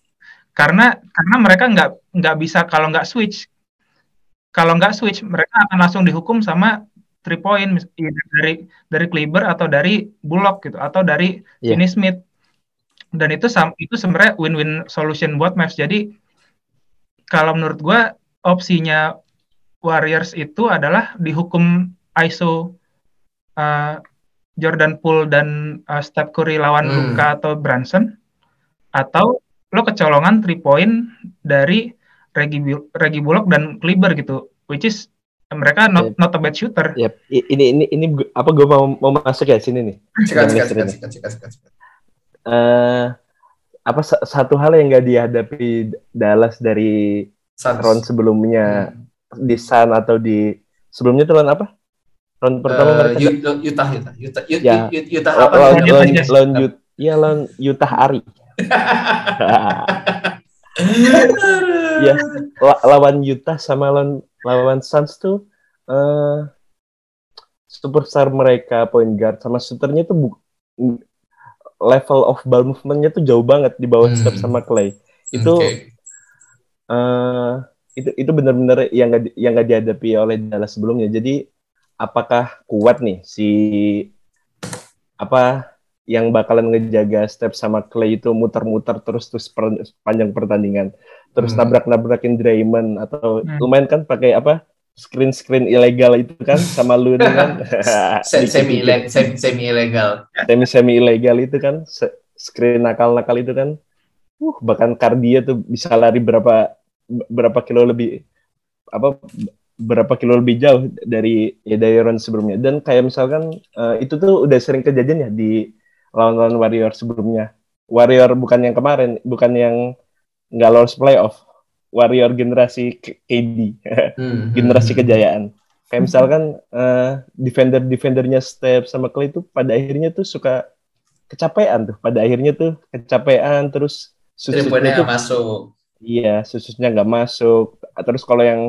Karena karena mereka nggak nggak bisa kalau nggak switch kalau nggak switch mereka akan langsung dihukum sama three point mis- either dari dari Kleber atau dari Bullock gitu atau dari
Iya.
Finney Smith dan itu itu sebenarnya win-win solution buat Mavs jadi kalau menurut gua opsinya Warriors itu adalah dihukum ISO uh, Jordan Poole dan uh, Steph Curry lawan
Hmm.
Luka atau Brunson atau lo kecolongan three point dari Reggie, Reggie Bullock dan Kleber gitu which is mereka not, not a bad shooter
Yap. I- Ini ini ini apa gue mau mau masuk ya sini nih.
Sikat, sikat, sikat, sikat, sikat, sikat, sikat.
Eh apa sa- satu hal yang gak dihadapi Dallas dari
Suns.
round sebelumnya
Hmm.
di Sun atau di sebelumnya tuh lawan apa? Round pertama
Eh,
mereka
Ut- Utah, Utah, Utah, Ut-
Ya.
Ut- Utah apa?
lawan?
Utah
lawan
Jazz.
lawan Ut- iya lawan Utah Ari. <laughs> <laughs> Ya, La- lawan Utah sama lawan lawan Suns tuh eh superstar mereka point guard sama shooternya tuh bu- level of ball movementnya tuh jauh banget di bawah
Hmm.
Steph sama Clay. Itu
Oke.
eh itu itu benar-benar yang gak, yang gak dihadapi oleh Dallas sebelumnya. Jadi apakah kuat nih si apa yang bakalan ngejaga Steph sama Clay itu muter-muter terus terus per- panjang pertandingan. Terus
Hmm.
nabrak-nabrakin Draymond atau
Hmm.
lumayan kan pakai apa? screen-screen ilegal itu kan sama lu <laughs> kan.
Se- semi semi semi ilegal.
semi semi ilegal itu kan screen nakal nakal itu kan uh bahkan Cardia tuh bisa lari berapa berapa kilo lebih apa berapa kilo lebih jauh dari ya dari round sebelumnya dan kayak misalkan eh, itu tuh udah sering kejadian ya di lawan-lawan Warrior sebelumnya Warrior bukan yang kemarin bukan yang nggak lolos playoff Warrior generasi KD <laughs>
Hmm.
generasi kejayaan. Kayak misalkan eh, defender-defendernya Steph sama Clay itu pada akhirnya tuh suka kecapean tuh. Pada akhirnya tuh kecapean terus susutnya tuh
masuk.
iya susutnya nggak masuk. Terus kalau yang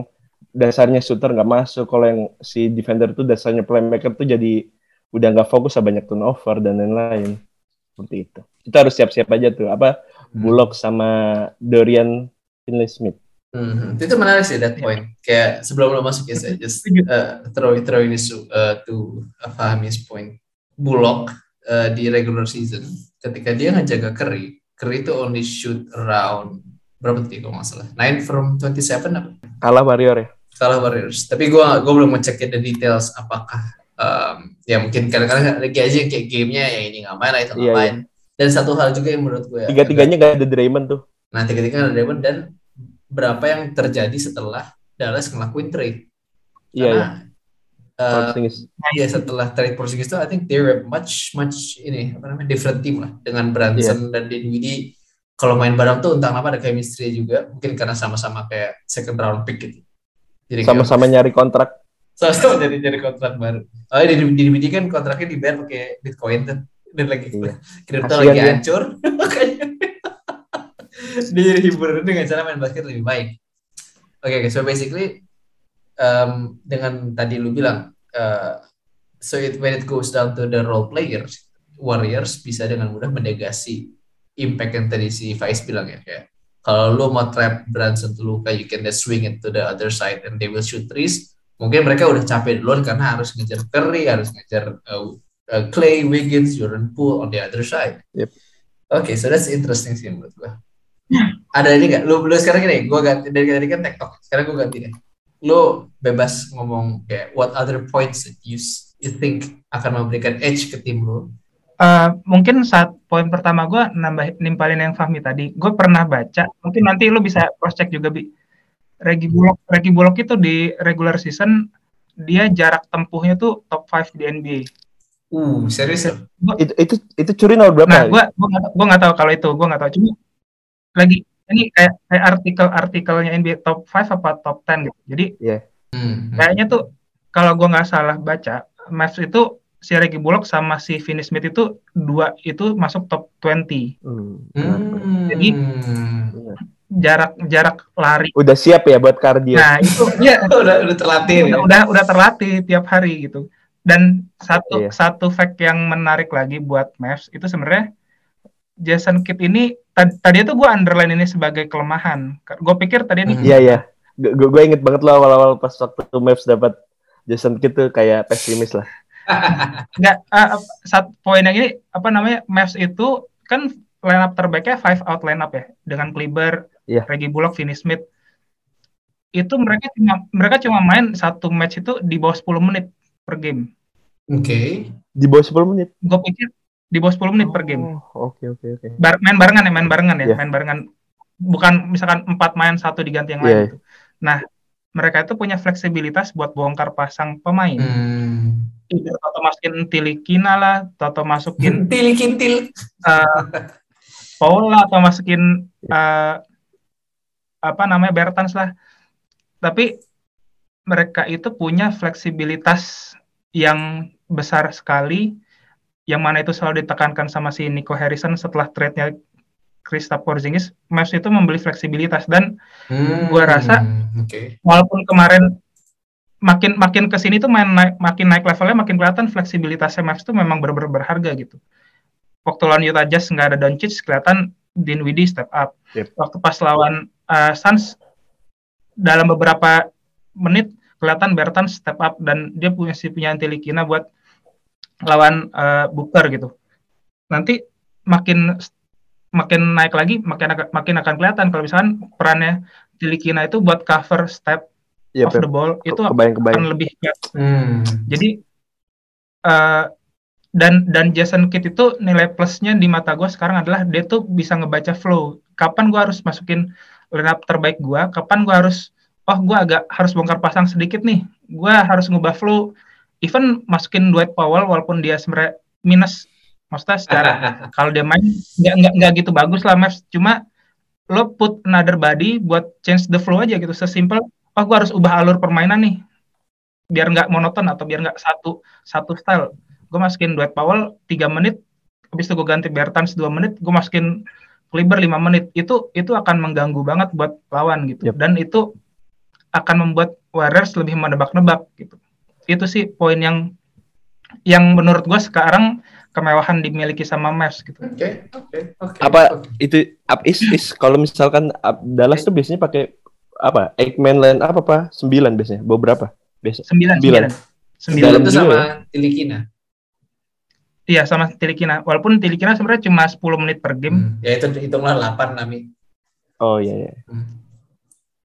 dasarnya shooter nggak masuk, kalau yang si defender tuh dasarnya playmaker tuh jadi udah nggak fokus banyak turnover dan lain-lain seperti itu. Kita harus siap-siap aja tuh apa Bullock sama Dorian Finney-Smith.
Hmm, itu menarik sih that point. Kayak sebelum lo masuk ya, saya just uh, throw throw this uh, to uh, Fahmi's point. Bullock uh, di regular season ketika dia ngejaga Curry, Curry itu only shoot around berapa tadi kalau nggak salah? 9 from 27 apa?
Kalah Warrior ya.
Salah Warriors. Tapi gua gua belum ngecek the details apakah um, ya mungkin kadang-kadang lagi aja kayak gamenya ya ini nggak main lah itu nggak
Iya,
main. Dan satu hal juga yang menurut gue
Tiga-tiganya gak ada Draymond tuh.
Nah, tiga-tiga ada Draymond dan berapa yang terjadi setelah Dallas ngelakuin trade.
Iya, iya.
Karena eh,
Porzingis.
ya setelah trade Porzingis itu I think they were much much ini apa namanya different team lah dengan Brunson dan Dinwiddie kalau main bareng tuh entah kenapa ada chemistry juga mungkin karena sama-sama kayak second round pick gitu. Jadi
Sama-sama nyari kontrak.
Sama-sama <laughs> jadi jadi kontrak baru. Oh, di Dinwiddie kan kontraknya dibayar pakai Bitcoin tuh dan lagi
Iya.
kripto
Kasihan
lagi hancur <laughs> makanya dia jadi hibur dengan cara main basket lebih baik. Oke, okay, so basically um, dengan tadi lu bilang, uh, so it, when it goes down to the role players, Warriors bisa dengan mudah mendegasi impact yang tadi si Faiz bilang ya kayak kalau lu mau trap Brunson to Luka, you can just swing it to the other side and they will shoot threes. Mungkin mereka udah capek duluan karena harus ngejar Curry, harus ngejar uh, uh, Clay, Wiggins, Jordan Poole on the other side.
Yep.
Oke, so that's interesting sih menurut gua. Ada ini nggak? Lu, lu sekarang gini, gua ganti dari tadi kan TikTok, sekarang gua ganti deh. lo bebas ngomong kayak what other points that you you think akan memberikan edge ke tim lo.
Eh, mungkin saat poin pertama gue nambah nimpalin yang Fahmi tadi, gue pernah baca, mungkin nanti lu bisa cross check juga bi. Regi Bullock, Regi Bullock itu di regular season dia jarak tempuhnya tuh top 5 di NBA.
Uh, serius ya?
Itu itu itu curi nomor berapa?
Nah, gue gua nggak gua nggak tahu kalau itu, gue nggak tahu. Cuma lagi ini kayak kayak artikel-artikelnya NBA top 5 apa top 10 gitu. Jadi
Hmm.
kayaknya tuh kalau gue nggak salah baca, Mavs itu si Reggie Bullock sama si Finney Smith itu dua itu masuk top 20.
Hmm.
Hmm.
Jarak jarak lari.
Udah siap ya buat kardio.
Nah, itu <laughs> ya
udah udah terlatih
udah,
ya.
udah udah terlatih tiap hari gitu. Dan satu
Iya.
satu fact yang menarik lagi buat Mavs itu sebenarnya Jason Kidd ini tad- tadi itu gue underline ini sebagai kelemahan. Gue pikir tadi ini
Hmm.
Iya iya. Gue gue inget banget lo awal-awal pas waktu Mavs dapat Jason Kidd tuh kayak pesimis lah.
nggak eh, satu poin yang ini apa namanya Mavs itu kan line up terbaiknya five out line up ya dengan Kleber,
Iya.
Reggie Bullock, Finney Smith. Itu mereka cuma mereka cuma main satu match itu di bawah 10 menit per game.
Oke.
Di bawah 10 menit.
Gue pikir di bawah 10 menit per game.
Oh, Oke oke oke.
Bar- main barengan ya, main barengan ya,
Iya.
main barengan. Bukan misalkan empat main satu diganti yang
Iya.
lain gitu. Nah, mereka itu punya fleksibilitas buat bongkar pasang pemain.
Hmm.
Either Toto masukin Tilikina lah, Toto masukin
Kintil kintil.
Paula atau masukin eh, apa namanya Bertans lah. Tapi mereka itu punya fleksibilitas yang besar sekali yang mana itu selalu ditekankan sama si Nico Harrison setelah trade-nya Kristaps Porzingis, Mavs itu membeli fleksibilitas dan
Hmm.
Gua rasa-
Oke.
walaupun kemarin makin makin ke sini tuh main naik, makin naik levelnya makin kelihatan fleksibilitasnya Mavs tuh memang benar-benar berharga gitu. Waktu lawan Utah Jazz nggak ada Doncic kelihatan Dinwiddie step up.
Yep.
Waktu pas lawan uh, Suns dalam beberapa menit kelihatan Bertans step up dan dia punya si punya Antilikina buat lawan uh, Booker gitu. Nanti makin makin naik lagi makin akan- makin akan kelihatan kalau misalkan perannya Tilikina itu buat cover step
Iya,
off the ball itu
kebayang kebayang.
akan lebih
Hmm.
jadi eh, dan dan Jason Kidd itu nilai plusnya di mata gue sekarang adalah dia tuh bisa ngebaca flow. Kapan gue harus masukin lineup terbaik gue? Kapan gue harus oh gue agak harus bongkar pasang sedikit nih. Gue harus ngubah flow. Even masukin Dwight Powell walaupun dia sebenarnya minus maksudnya secara <laughs> kalau dia main nggak nggak nggak gitu bagus lah Mavs cuma lo put another body buat change the flow aja gitu sesimpel oh gue harus ubah alur permainan nih biar nggak monoton atau biar nggak satu satu style gue masukin Dwight Powell 3 menit habis itu gue ganti Bertans 2 menit gue masukin Kleber 5 menit itu itu akan mengganggu banget buat lawan gitu
Yep.
dan itu akan membuat Warriors lebih menebak-nebak gitu itu sih poin yang yang menurut gue sekarang kemewahan dimiliki sama Mavs gitu
Oke, oke, oke.
Apa
oke.
itu up is is kalau misalkan up, Dallas tuh biasanya pakai apa? Eight man line apa apa? Sembilan biasanya. Bawa berapa? Biasa.
sembilan
Sembilan.
sembilan sembilan
Dalam
Dalam
itu
juga
sama? Tilikina.
Iya sama Tilikina walaupun Tilikina sebenarnya cuma 10 menit per game
Hmm. Ya itu hitunglah 8 Nami.
Oh iya iya.
Hmm.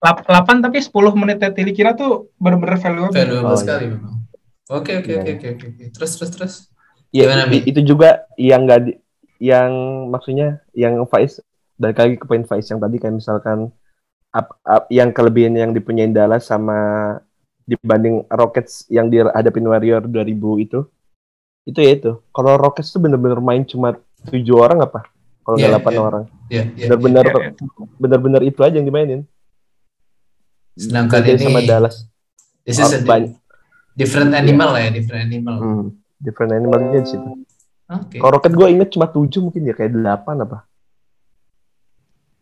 Lap- 8 tapi 10 menit Tilikina tuh bener-bener valuable
Valuable
Oh,
sekali memang. Oke, oke,
Iya,
oke,
iya.
oke, oke. oke. Terus, terus, terus.
Iya, itu juga yang enggak yang maksudnya yang Faiz balik lagi ke poin Faiz yang tadi kayak misalkan up, up, yang kelebihan yang dipunyain Dallas sama dibanding Rockets yang dihadapin Warrior 2000 itu itu ya itu kalau Rockets tuh bener-bener main cuma tujuh orang apa kalau
Iya,
delapan
iya.
orang
Ya, ya.
bener-bener
Ya, itu.
bener-bener itu aja yang dimainin
Sedangkan ini
sama Dallas
this is
Oh,
a
banyak.
different animal lah ya, different animal.
hmm, different animalnya di situ
Oke,
kalau Rocket gue inget cuma tujuh mungkin ya kayak delapan apa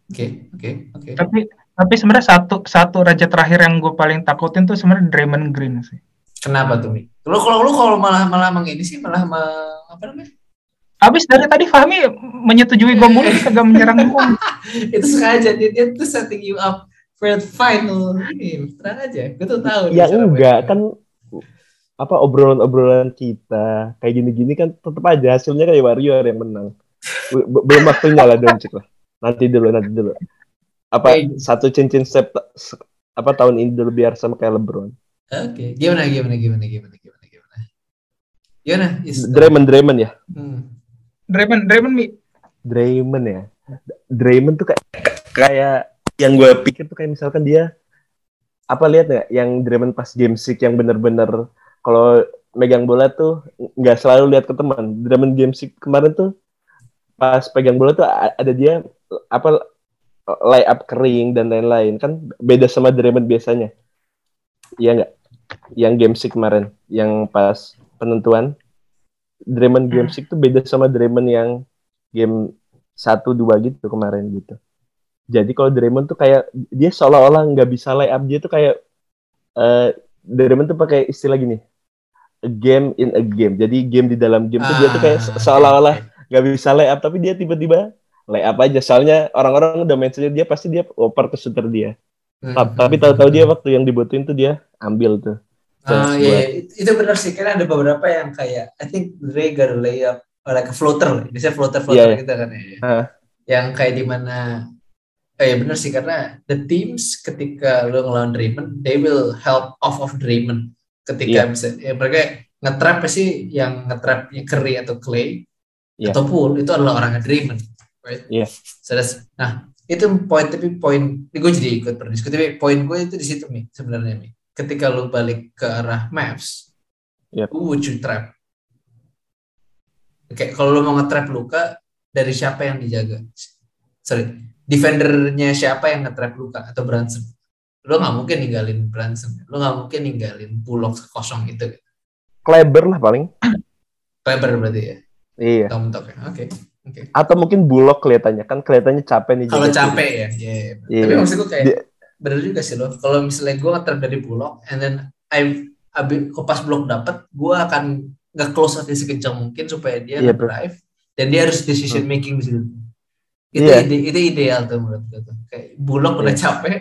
oke, oke, oke.
tapi tapi sebenarnya satu satu raja terakhir yang gue paling takutin tuh sebenarnya Draymond Green sih
Kenapa tuh, Mi? Lu kalau lu kalau malah malah mengini sih malah me- apa namanya?
Abis dari tadi Fahmi menyetujui gue mulu kagak menyerang gue <laughs>
itu sengaja dia, dia tuh setting you up for the final ini. Tenang aja, gue tuh tahu.
ya enggak kan apa obrolan-obrolan kita kayak gini-gini kan tetap aja hasilnya kayak Warrior yang menang Be- be- belum waktunya lah Doncic lah nanti dulu nanti dulu apa satu cincin step apa tahun ini dulu biar sama kayak LeBron.
Oke, gimana gimana gimana gimana gimana gimana. Gimana? Is-
Draymond Draymond ya.
Hmm.
Draymond Draymond Mi
Draymond ya. Draymond tuh kayak kayak yang gue pikir tuh kayak misalkan dia apa lihat nggak yang Draymond pas game six yang bener-bener kalau megang bola tuh nggak selalu lihat ke teman. Draymond game six kemarin tuh pas pegang bola tuh ada dia apa lay up kering dan lain-lain kan beda sama Draymond biasanya. Iya nggak? Yang game six kemarin yang pas penentuan Draymond game six tuh beda sama Draymond yang game satu dua gitu kemarin gitu. Jadi kalau Draymond tuh kayak dia seolah-olah nggak bisa lay up dia tuh kayak eh Draymond tuh pakai istilah gini, a game in a game. Jadi game di dalam game tuh dia tuh kayak
Ah,
seolah-olah nggak bisa lay up tapi dia tiba-tiba lay up aja. Soalnya orang-orang udah mindsetnya dia pasti dia oper ke shooter dia. Ta- Tapi tahu-tahu dia waktu yang dibutuhin tuh dia ambil tuh.
Ah,
chance
iya,
buat-
iya. itu benar sih karena ada beberapa yang kayak I think Dre got a layup or like a floater, biasanya floater floater
Iya, iya.
gitu kan ya.
Ah.
Yang kayak di mana eh ya benar sih karena the teams ketika lo ngelawan Draymond, they will help off of Draymond ketika
Iya.
bisa ya mereka ngetrap sih yang ngetrapnya Curry atau Clay
Iya.
atau Poole itu adalah orangnya Draymond, right?
Iya.
So that's- nah itu poin tapi poin ini gue jadi ikut berdiskusi tapi poin gue itu di situ nih sebenarnya nih ketika lu balik ke arah Mavs
Yep.
who would you trap Oke, kalau lu mau nge-trap Luka dari siapa yang dijaga? Sorry, defendernya siapa yang nge-trap Luka atau Branson? Lu nggak mungkin ninggalin Branson, lu nggak mungkin ninggalin Bullock kosong itu.
Kleber lah paling.
Kleber berarti ya,
Iya.
Tom ya. Oke.
Atau mungkin Bullock kelihatannya kan kelihatannya capek nih.
Kalau capek ya, iya. iya.
Iya.
Tapi maksud gue kayak
Dia-
bener juga sih lo. Kalau misalnya gue nge-trap dari Bullock, and then I abis pas Bullock dapet, gue akan nggak close dia sekencang mungkin supaya dia
Iya, bro.
drive dan dia harus decision making di situ. Itu
Iya.
ide, itu ideal tuh menurut gue tuh. Kayak Bullock udah
Iya.
capek,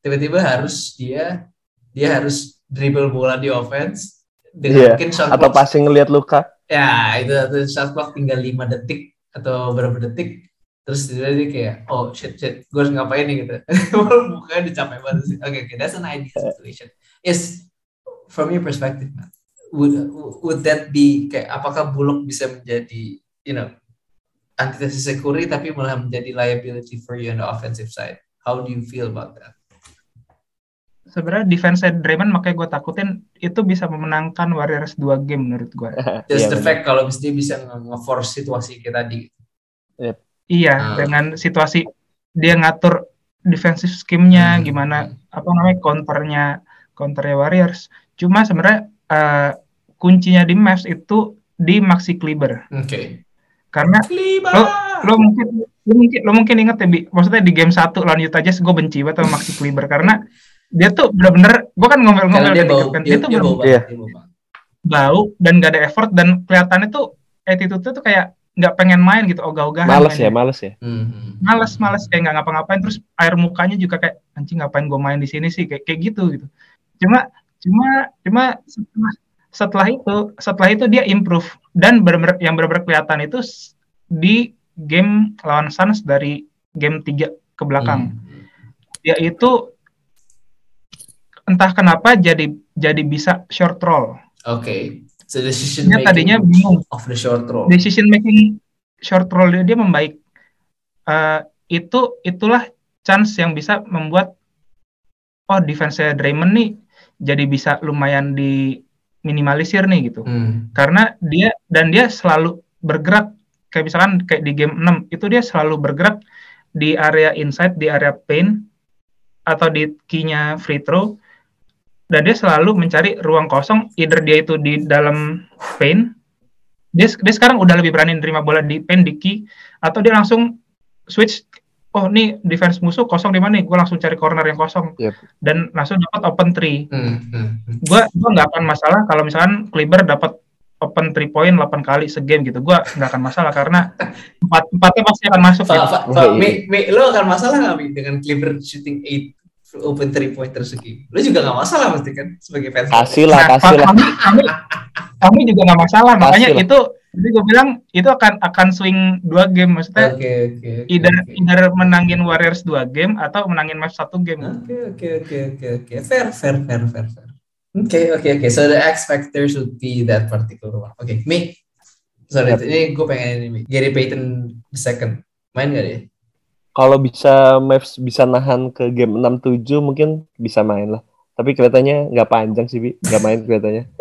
tiba-tiba harus dia dia harus dribble bola di offense dengan
Iya.
mungkin shot
Atau passing ngelihat Luka.
ya itu atau shot clock tinggal 5 detik atau berapa detik terus dia kayak oh shit shit gue harus ngapain nih gitu. <laughs> Mukanya udah capek banget sih. Oke oke that's an ideal situation. Is from your perspective man would would that be kayak apakah Bullock bisa menjadi you know antitesis Curry tapi malah menjadi liability for you on the offensive side? How do you feel about that
sebenarnya defense Draymond makanya gue takutin itu bisa memenangkan Warriors 2 game menurut gue. <laughs>
just
Iya,
the
benar.
fact kalau dia bisa nge- nge-force situasi kayak tadi
Iya,
Ah.
dengan situasi dia ngatur defensive scheme-nya
Hmm.
gimana apa namanya counternya counternya Warriors. Cuma sebenarnya eh, kuncinya di Mavs itu di Maxi Kleber
oke
karena lo lo mungkin lo mungkin lo mungkin inget ya Bi, maksudnya di game 1 lawan Utah Jazz gue benci banget sama Maxi Kleber karena dia tuh bener-bener gue kan ngomel-ngomel
dia
di
bau
kan,
dia,
dia tuh
dia bau
bener-
Iya.
bau
bau dan gak ada effort dan kelihatannya tuh attitude-nya tuh kayak nggak pengen main gitu ogah-ogahan
Males ya, males ya.
Hmm.
males males kayak nggak ngapa-ngapain terus air mukanya juga kayak anjing ngapain gue main di sini sih kayak kayak gitu gitu cuma cuma cuma setelah setelah itu setelah itu dia improve dan benar yang benar-benar kelihatan itu di game lawan Suns dari game 3 ke belakang
Hmm.
dia itu entah kenapa jadi jadi bisa short roll
Oke. So decision making
tadinya bingung
of the short roll.
decision making short roll dia, dia membaik. Eh, itu itulah chance yang bisa membuat oh defense Draymond nih jadi bisa lumayan diminimalisir nih gitu.
Hmm.
Karena dia dan dia selalu bergerak kayak misalkan kayak di game 6 itu dia selalu bergerak di area inside di area paint atau di key-nya free throw dan dia selalu mencari ruang kosong either dia itu di dalam paint dia, dia sekarang udah lebih berani nerima bola di paint di key atau dia langsung switch oh nih defense musuh kosong di mana nih gue langsung cari corner yang kosong
Yep.
dan langsung dapat open three
Hmm. Hmm. Hmm.
gue gua nggak akan masalah kalau misalkan Kleber dapat open three point 8 kali segame gitu gue nggak akan masalah karena empat empatnya pasti akan masuk
Fa,
gitu.
fa, fa,
Iya,
Mi, Mi, lo akan masalah nggak Mi dengan Cleaver shooting 8 open three pointer segi? Lo juga nggak masalah pasti kan sebagai fans.
Kasih lah, kasih lah.
kami, kami, kami juga nggak masalah makanya
Kasih lah.
itu Jadi gue bilang itu akan akan swing dua game maksudnya
Oke oke. oke,
either
oke.
either menangin Warriors dua game atau menangin match satu game.
Oke oke oke oke oke. Fair fair fair fair fair. Oke oke oke. So the X factor should be that particular one. Oke, me. Sorry,
Yep.
ini gue pengen ini. Gary Payton the second. Main gak dia?
Kalau bisa Mavs bisa nahan ke game 6-7 mungkin bisa main lah. Tapi kelihatannya nggak panjang sih, Bi. Nggak main kelihatannya. <laughs>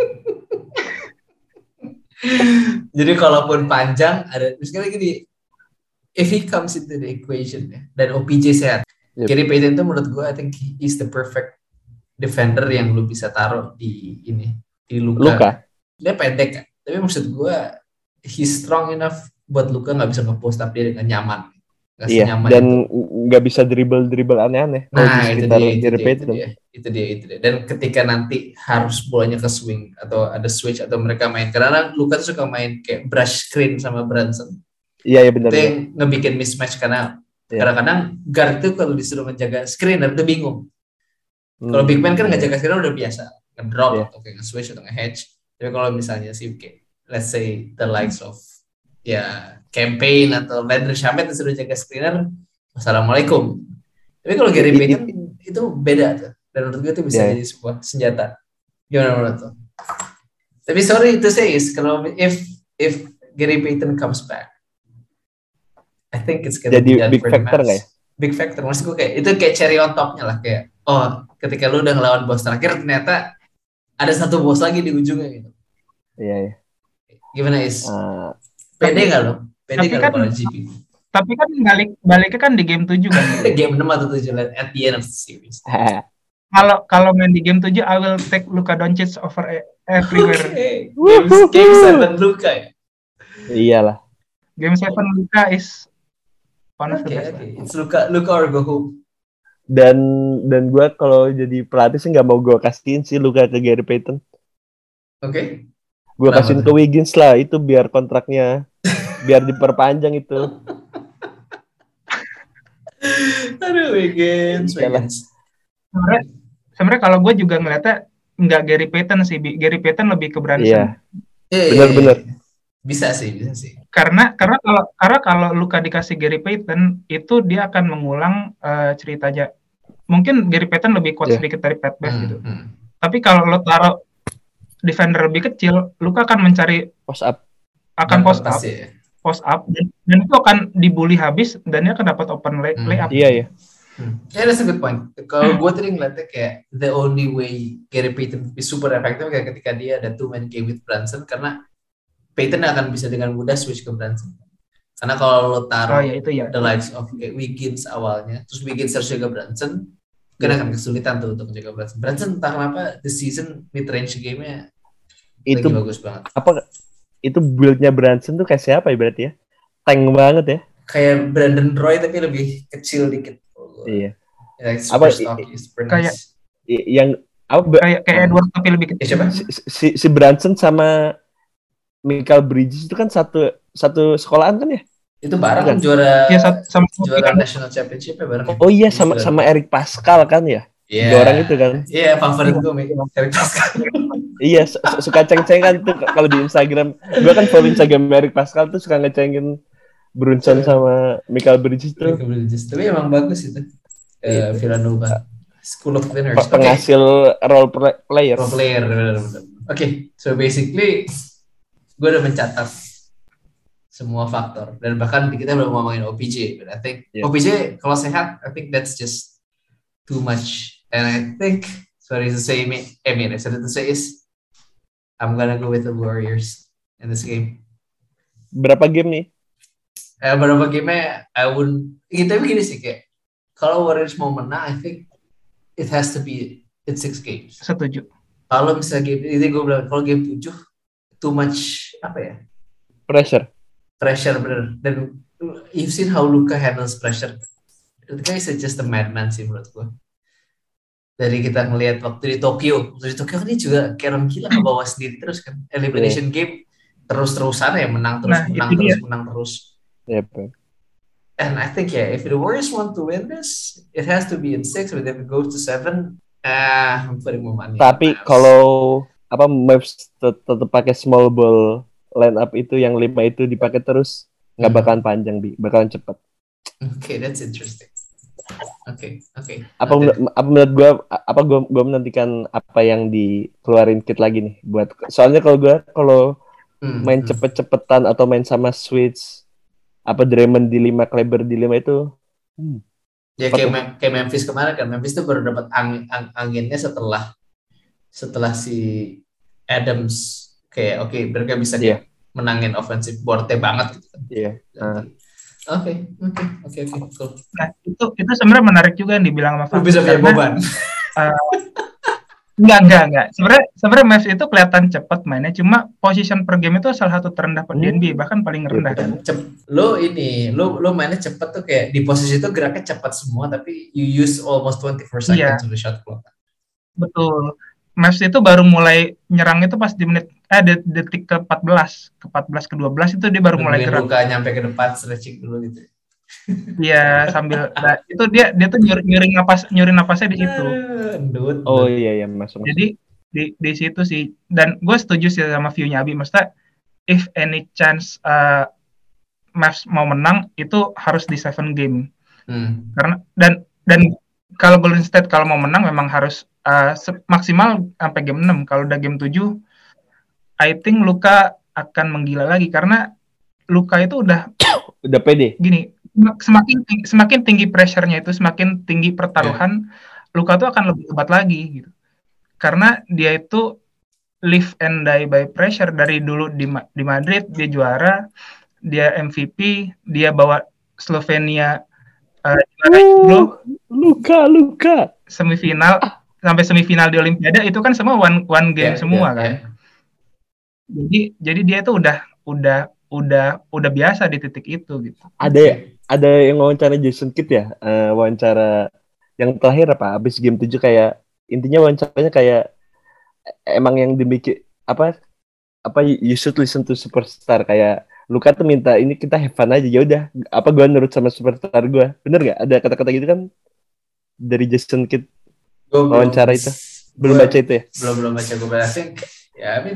Jadi kalaupun panjang ada misalnya gini, if he comes into the equation ya, dan OPJ sehat,
Yep.
Gary Payton itu menurut gue I think he is the perfect defender yang lu bisa taruh di ini di Luka.
Luka.
Dia pendek kan, tapi maksud gue he's strong enough buat Luka nggak bisa nge-post up dia dengan nyaman. Nggak
Iya, dan nggak bisa dribble-dribble aneh-aneh kalau di
Nah, itu dia, itu dia, itu dia, itu dia, itu dia. Dan ketika nanti harus bolanya ke swing atau ada switch atau mereka main, karena Luka tuh suka main kayak brush screen sama Branson.
Iya, iya benar.
itu yang ngebikin mismatch karena
Iya.
kadang-kadang guard itu kalau disuruh ngejaga screener itu bingung. Kalau big man kan ngejaga screener udah biasa, ngedrop
Hmm. Iya.
atau kayak nge-switch atau nge-hedge. Tapi kalau misalnya sih kayak let's say the likes of ya campaign atau Landry Shamet disuruh jaga screener, assalamualaikum. Tapi kalau Gary
I- i-
Payton itu beda tuh. Dan menurut gue itu bisa
Iya.
jadi sebuah senjata. Gimana menurut lo? Tapi sorry to say is kalau if if Gary Payton comes back, I think it's gonna
Jadi
be
big factor nggak ya?
Big factor. Maksud gue kayak itu kayak cherry on topnya lah kayak oh ketika lu udah ngelawan bos terakhir ternyata ada satu bos lagi di ujungnya gitu.
Iya, iya.
Gimana is?
Ah,
Pede nggak lo? Pede nggak lo
kan-
kalau GP?
Tapi kan balik baliknya kan di game 7 kan. <laughs>
Game 6 atau 7 lah at the end of the series. <laughs>
Kalau kalau main di game 7 I will take Luka Doncic over e- everywhere.
Oke. Game, game 7 Luka ya.
iyalah.
Game 7 Luka is one of
Oke
the best.
oke. It's Luka Luka or go home.
Dan dan gue kalau jadi pelatih sih nggak mau gue kasihin sih Luka ke Gary Payton.
Oke.
Gue
Kenapa
kasihin ke Wiggins lah itu biar kontraknya biar diperpanjang itu.
Aduh Wiggins. Wiggins.
Sebenarnya sebenarnya kalau gue juga ngeliatnya nggak Gary Payton sih. Gary Payton lebih ke Brunson.
Iya.
Iya, iya,
Bener-bener.
iya. Bisa sih, bisa sih.
Karena karena kalau karena kalau Luka dikasih Gary Payton itu dia akan mengulang eh, ceritanya. Mungkin Gary Payton lebih kuat
Iya.
sedikit dari Pat Bev
Hmm,
gitu.
hmm.
Tapi kalau lo taruh defender lebih kecil, Luka akan mencari
Post up.
akan
Dapat
post up,
pasti ya.
Post up dan, dan itu akan dibully habis dan dia akan dapat open lay,
Hmm.
layup.
Iya ya.
Hmm. Yeah, that's a good point. Kalau gue tadi ngeliatnya kayak the only way Gary Payton be super effective kayak ketika dia ada two man game with Brunson karena Payton akan bisa dengan mudah switch ke Brunson. Karena kalau lo
Oh
taruh
ya itu ya.
the likes of kayak Wiggins awalnya, terus Wiggins harus jaga Brunson, kan akan kesulitan tuh untuk menjaga Brunson. Brunson entah kenapa the season mid range game-nya
Itu
lagi bagus banget.
apa itu build-nya Branson tuh kayak siapa ya berarti ya? Tank banget ya.
Kayak Brandon Roy tapi lebih kecil dikit.
Iya.
Like
Apa,
super stocky, super
kayak-
nice.
Yang apa
Kayak kayak Edward tapi lebih
Ya,
kecil.
siapa?
si, si, si Branson sama Michael Bridges itu kan satu satu sekolahan kan ya?
Itu bareng
Bukan.
juara
Dia sat- sama
juara
kan
national championship ya bareng.
Oh iya sama sama Eric Pascal kan ya?
Iya.
Dua orang itu kan.
Iya, favorit gue Eric Pascal.
Iya su- su- suka ceng-cengan tuh kalau di Instagram. Gua kan follow Instagram Eric Pascal tuh suka ngecengin Brunson sama Michael Bridges tuh
Michael Bridges. Tapi emang bagus itu. Eh,
Iya.
Villanova. School of Winners.
penghasil role play- player.
Pro player. Oke, so basically gue udah mencatat semua faktor dan bahkan kita belum ngomongin OPJ, but I think
Yeah.
OPJ kalau sehat, I think that's just too much. And I think sorry to say, me, I mean, sorry to say is I'm gonna go with the Warriors in this game.
Berapa game nih?
Eh, beberapa game I wouldn't. Kita begini sih kayak kalau Warriors mau menang, I think it has to be in six games.
Setuju.
Kalau misalnya game ini gue bilang kalau game 7 too much apa ya
Pressure.
pressure bener dan you've seen how Luka handles pressure. The guy is just a madman sih menurut gue. Dari kita ngelihat waktu di Tokyo, waktu di Tokyo kan dia juga orang gila ngebawa sendiri terus kan. Elimination game terus-terusan ya menang terus
Nah,
menang terus
dia.
menang terus.
Pak.
And I think yeah, if the Warriors want to win this, it has to be in six. But if it goes to seven, ah, I'm putting more money. on
Tapi kalau apa Mavs tet- tetap pakai small ball line up itu yang lima itu dipakai terus nggak
Hmm.
bakalan panjang bi, bakalan cepet.
Oke, that's interesting. Oke, oke.
Apa apa menurut gua apa gua gua menantikan apa yang dikeluarin kit lagi nih buat soalnya kalau gua kalau
Hmm,
main
hmm.
cepet-cepetan atau main sama Switch apa Draymond di lima Kleber di lima itu
Ya
Apa
kayak? Mem- kayak Memphis kemarin kan, Memphis tuh baru dapat angin, ang- anginnya setelah setelah si Adams kayak oke mereka bisa
Iya.
menangin offensive boardnya banget gitu kan.
Iya. Ah.
Oke, oke, oke, oke.
Nah, itu itu sebenarnya menarik juga yang dibilang sama Fahmi,
bisa punya
karena-
beban.
Enggak, enggak, enggak. Sebenarnya sebenarnya Mavs itu kelihatan cepat mainnya, cuma position per game itu salah satu terendah di
Hmm.
NBA, bahkan paling rendah kan.
Cep- lo ini, lo lo mainnya cepet tuh kayak di posisi itu geraknya cepat semua, tapi you use almost 24 seconds
Iya.
to the shot clock.
Betul. Mavs itu baru mulai nyerang itu pas di menit eh de- detik ke-14, ke-14 ke-12 itu dia baru mulai gerak.
Luka nyampe ke depan stretching dulu gitu. <laughs>
Iya, sambil nah, itu dia dia tuh nyuri, nyuri napas nyuri napasnya di situ.
Ndut,
Oh iya iya masuk. masuk.
Jadi di di situ sih dan gue setuju sih sama view-nya Abi maksudnya if any chance uh, Mavs mau menang itu harus di seven game
Hmm.
karena dan dan kalau Golden State kalau mau menang memang harus uh, maksimal sampai game 6 kalau udah game 7 I think Luka akan menggila lagi. Karena Luka itu udah <coughs>
Udah pede.
gini semakin tinggi, semakin tinggi pressure-nya itu semakin tinggi pertaruhan Luka tuh akan lebih hebat lagi gitu. Karena dia itu live and die by pressure. Dari dulu di di Madrid dia juara dia MVP dia bawa Slovenia uh,
Luka Luka.
semifinal sampai semifinal di Olimpiade itu kan semua one one game
Ya,
semua
ya,
kan
ya.
jadi jadi dia itu udah udah udah udah biasa di titik itu gitu
Ada ada yang wawancara Jason Kidd ya, eh, wawancara yang terakhir apa? Habis game 7 kayak intinya wawancaranya kayak emang yang demikian apa apa you should listen to superstar kayak Luka tuh minta ini kita have fun aja. Ya udah apa gua nurut sama superstar gua? Bener nggak? Ada kata-kata gitu kan? Dari Jason Kidd
Gua belum-
wawancara itu. Belum
gua
baca itu ya?
belum belum baca gue think ya I mean,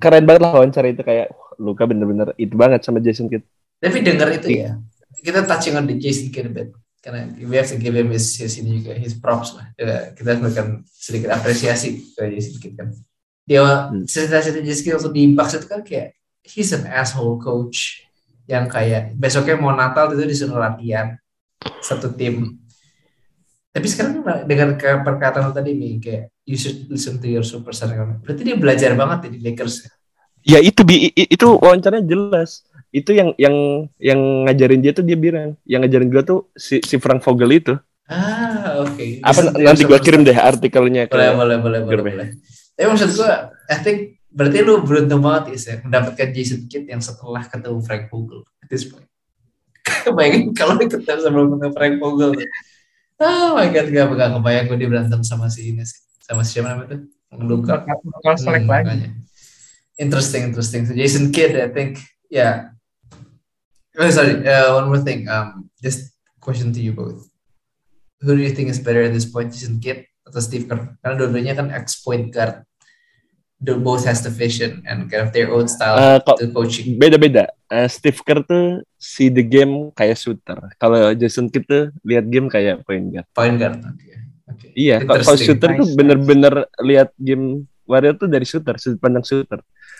keren banget lah wawancara itu kayak Luka bener-bener itu banget sama Jason Kidd.
Tapi dengar itu ya kita touching on the Jason Kidd a bit. Karena we have to give him his, his ini juga his props lah. Ya, kita memberikan sedikit apresiasi ke Jason Kidd kan. Dia
Hmm.
cerita-cerita Jason Kidd waktu di itu kan kayak he's an asshole coach yang kayak besoknya mau Natal itu disuruh latihan satu tim. Tapi sekarang dengan perkataan lo tadi nih kayak you should listen to your superstar. Berarti dia belajar banget ya di Lakers
Ya? Itu bi i- itu wawancaranya jelas. Itu yang yang yang ngajarin dia tuh dia bilang, yang ngajarin gua tuh si si Frank Vogel itu.
ah oke.
Apa
to your
nanti gua kirim deh artikelnya ke
boleh boleh boleh boleh, boleh. tapi maksud gua I think berarti lu beruntung banget ya mendapatkan Jason Kidd yang setelah ketemu Frank Vogel at this point. <laughs> Bayangin kalau ketemu sebelum ketemu Frank Vogel. Oh my god gak gak kebayang gue dia berantem sama si ini sih. Sama siapa namanya tuh? Luka.
Bakal, bakal selek
Hmm,
lagi.
interesting interesting. So Jason Kidd I think yeah oh sorry uh, one more thing. Um just question to you both. Who do you think is better at this point Jason Kidd atau Steve Kerr? Karena dua-duanya kan ex point guard they both has the vision and kind of their own style
kok
to coaching
beda-beda. Eh, Steve Kerr tuh see the game kayak shooter. Kalau Jason Kidd tuh lihat game kayak point guard.
point guard oke oke
Iya, kalau shooter tuh
Nice,
bener-bener lihat game Warrior tuh dari shooter, sudut pandang shooter.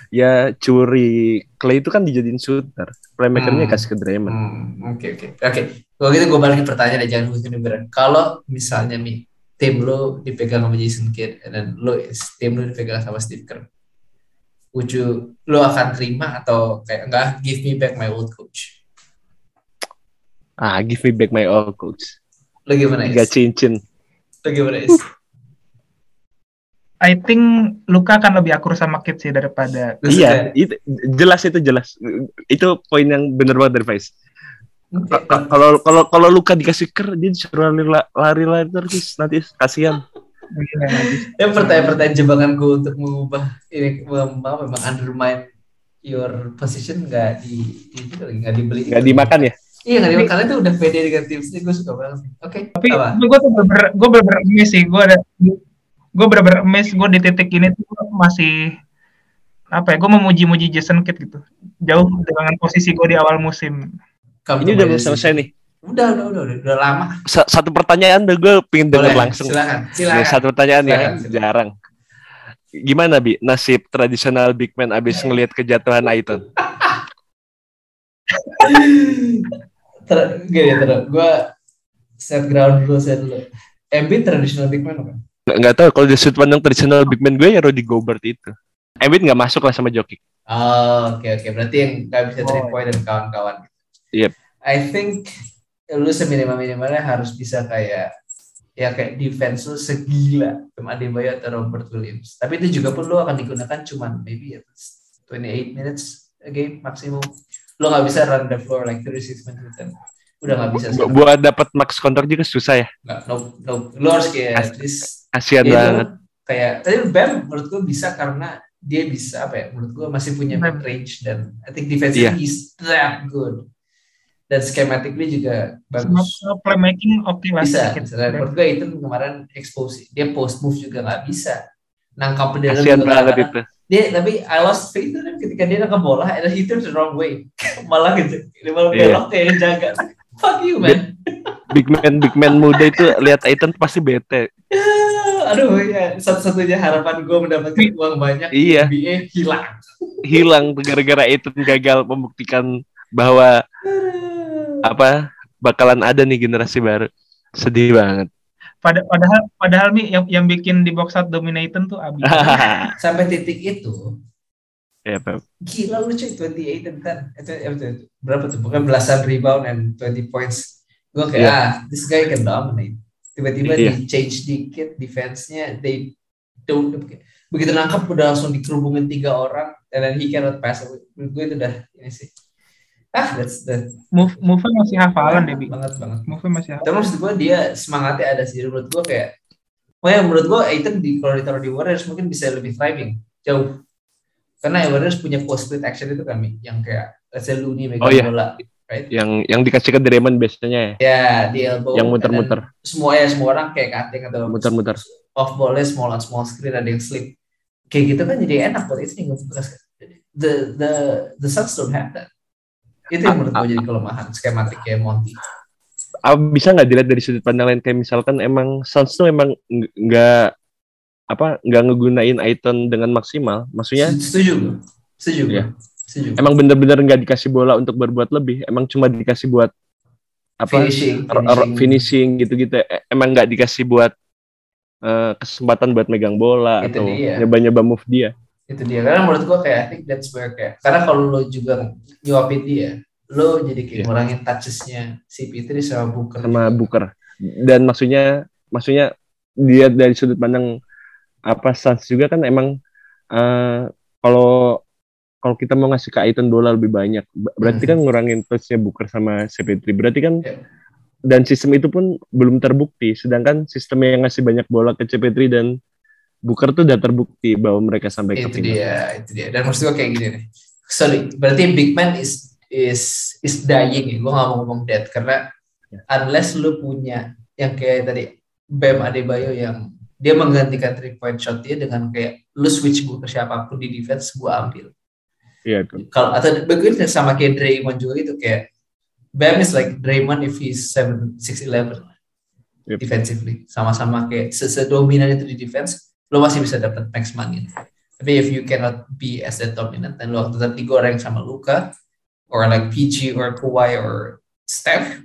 Ya curi Clay itu kan dijadiin shooter. Playmakernya
Hmm.
kasih ke Draymond.
Hmm, oke oke oke. Kalau gitu gue balikin pertanyaan dan jangan hukumin beran. Kalau misalnya mi tim lo dipegang sama Jason Kidd dan lo tim lo dipegang sama Steve Kerr, would you lo akan terima atau kayak enggak give me back my old coach?
Ah, give me back my old coach.
Lo gimana is?
cincin.
Lo gimana is?
I think Luka akan lebih akur sama Kid sih daripada
Iya, itu jelas itu jelas. Itu poin yang bener banget dari Faiz. Kalau kalau kalau Luka dikasih ker dia disuruh lari lari, lari terus nanti kasihan.
Ya pertanyaan-pertanyaan jebakan gue untuk mengubah ini mem- memang undermine your position nggak di itu lagi nggak dibeli
Nggak dimakan ya?
iya nggak dimakan tuh udah pede dengan tim sini gue suka banget oke
tapi
apa
gue tuh bener gue bener miss sih gue ada gue bener-bener miss gue di titik ini tuh masih apa ya? Gue memuji-muji Jason Kidd gitu. Jauh dengan posisi gue di awal musim.
Come
Ini udah selesai nih.
Udah, udah, udah, udah, udah lama.
Sa- Satu pertanyaan deh gue pengen denger
Boleh,
langsung.
Silakan, silakan.
satu pertanyaan ya,
Silakan, silakan.
jarang. Gimana Bi nasib tradisional big man abis ngelihat kejatuhan Aiton? <laughs>
ter gini terus gue set ground dulu set dulu Embiid traditional big man apa?
Nggak, tahu kalau dari sudut pandang tradisional big man gue ya Rudy Gobert itu. Embiid nggak masuk lah sama Jokic.
Oh, oke oke berarti yang nggak bisa three
Oh.
point dan kawan-kawan.
Yep.
I think lu seminimal minimalnya harus bisa kayak ya kayak defense lu segila Bam Adebayo atau Robert Williams. Tapi itu juga pun lu akan digunakan cuman maybe at least 28 minutes a game maksimum. Lu nggak bisa run the floor like 36 minutes. a time. Udah nggak bisa.
Bu- Buat dapat max kontrak juga susah ya.
Nggak, no, no. Lu harus kayak
As-
at least
Kasian
Dia
banget.
kayak tadi Bam menurut gue bisa karena dia bisa apa ya menurut gue masih punya mid range dan I think defensively
Iya.
he's that good dan schematically juga bagus.
Playmaking oke lah
bisa dan menurut gue itu kemarin expose. Dia post move juga nggak bisa. Nangkap dia
Kasian
juga
banget itu.
dia tapi I lost faith him ketika dia nangkap bola and he turned the wrong way. <laughs> Malah gitu dia malah
Iya.
belok kayak jaga. Fuck you man.
Big man big man muda itu lihat Aiton pasti bete. <laughs>
aduh ya satu-satunya harapan gue mendapatkan uang banyak
Iya.
NBA hilang.
Hilang gara-gara Aiton gagal membuktikan bahwa apa bakalan ada nih generasi baru. Sedih banget.
Pada, padahal padahal nih yang yang bikin di box out dominating tuh Abi. <laughs>
sampai titik itu
ya, Pep.
gila lu cuy 28 and 10 itu, itu, itu, berapa tuh pokoknya belasan rebound and 20 points gue kayak
Iya.
ah this guy can dominate tiba-tiba
Iya.
di change dikit defense-nya they don't begitu nangkap udah langsung dikerubungin tiga orang and then he cannot pass gue itu udah ini sih ah. That's that
Move move masih hafalan deh,
banget banget.
Move masih hafalan.
tapi maksud gue dia semangatnya ada sih. Menurut gue kayak oh ya menurut gue Aiton di kalau ditaruh di Warriors mungkin bisa lebih thriving. Jauh. Karena Warriors punya post split action itu kami yang kayak let's say Looney megang
Oh, iya.
bola
Yang yang dikasih ke Draymond biasanya ya,
ya di elbow
yang muter-muter,
semua ya semua orang kayak cutting atau
muter-muter.
off ballnya small on small screen ada yang slip. Kayak gitu kan jadi enak buat itu nih the the the Suns don't have that itu yang menurut gue jadi kelemahan skematik kayak Monty.
Ah, bisa nggak dilihat dari sudut pandang lain? Kayak misalkan emang Suns tuh emang ng- nggak apa nggak ngegunain Aiton dengan maksimal. Maksudnya
setuju setuju
Iya.
setuju.
Emang bener-bener nggak dikasih bola untuk berbuat lebih. Emang cuma dikasih buat apa
finishing,
r- finishing. gitu-gitu. E- emang nggak dikasih buat eh, kesempatan buat megang bola
Itu
atau nyoba-nyoba move dia
itu dia karena menurut gua kayak I think that's where kayak karena kalau lo juga nyuapin dia lo jadi kayak
Iya.
ngurangin touchesnya si Fitri sama Booker
sama
juga.
Booker dan maksudnya maksudnya dia dari sudut pandang apa Suns juga kan emang eh, kalau kalau kita mau ngasih ke Aiton bola lebih banyak ber- berarti kan ngurangin touchnya Booker sama CP3 berarti kan
Iya.
dan sistem itu pun belum terbukti sedangkan sistem yang ngasih banyak bola ke CP3 dan Booker tuh udah terbukti bahwa mereka sampai ke
itu
final.
dia itu dia. Dan maksud gua kayak gini nih. Sorry berarti big man is is is dying ya? Gua nggak mau ngomong dead karena
Ya.
unless lu punya yang kayak tadi Bam Adebayo yang dia menggantikan three point shot dia dengan kayak lu switch gua ke siapa pun di defense gua ambil.
Iya tuh
kalau atau begitu sama kayak Draymond juga itu kayak Bam is like Draymond if he's seven six eleven
Yep.
defensively. Sama-sama kayak se- sedominan itu di defense lo masih bisa dapat max money tapi if you cannot be as that dominant dan lo tetap digoreng sama Luka or like PG or Kawhi or Steph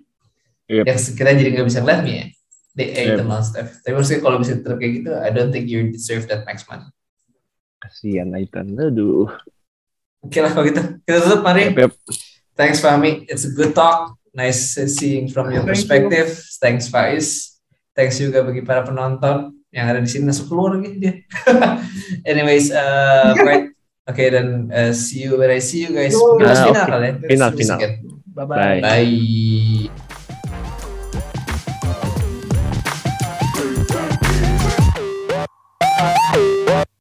Yep.
yang kita jadi nggak bisa ngeliat nih ya they ate
Yep.
them on Steph tapi maksudnya kalau bisa tetap kayak gitu I don't think you deserve that max money
kasihan Aiton aduh
oke lah kalau gitu kita tutup mari
Yep, yep.
Thanks Fahmi, it's a good talk. Nice seeing from your
Thank you.
perspective. Thanks Faiz. Thanks juga bagi para penonton yang ada di sini masuk keluar lagi dia. <laughs> Anyways, uh, right. Oke dan uh, see you when I see you guys. Kita
Ah,
final kali ya.
Final, final.
Bye bye.
Bye.
Bye.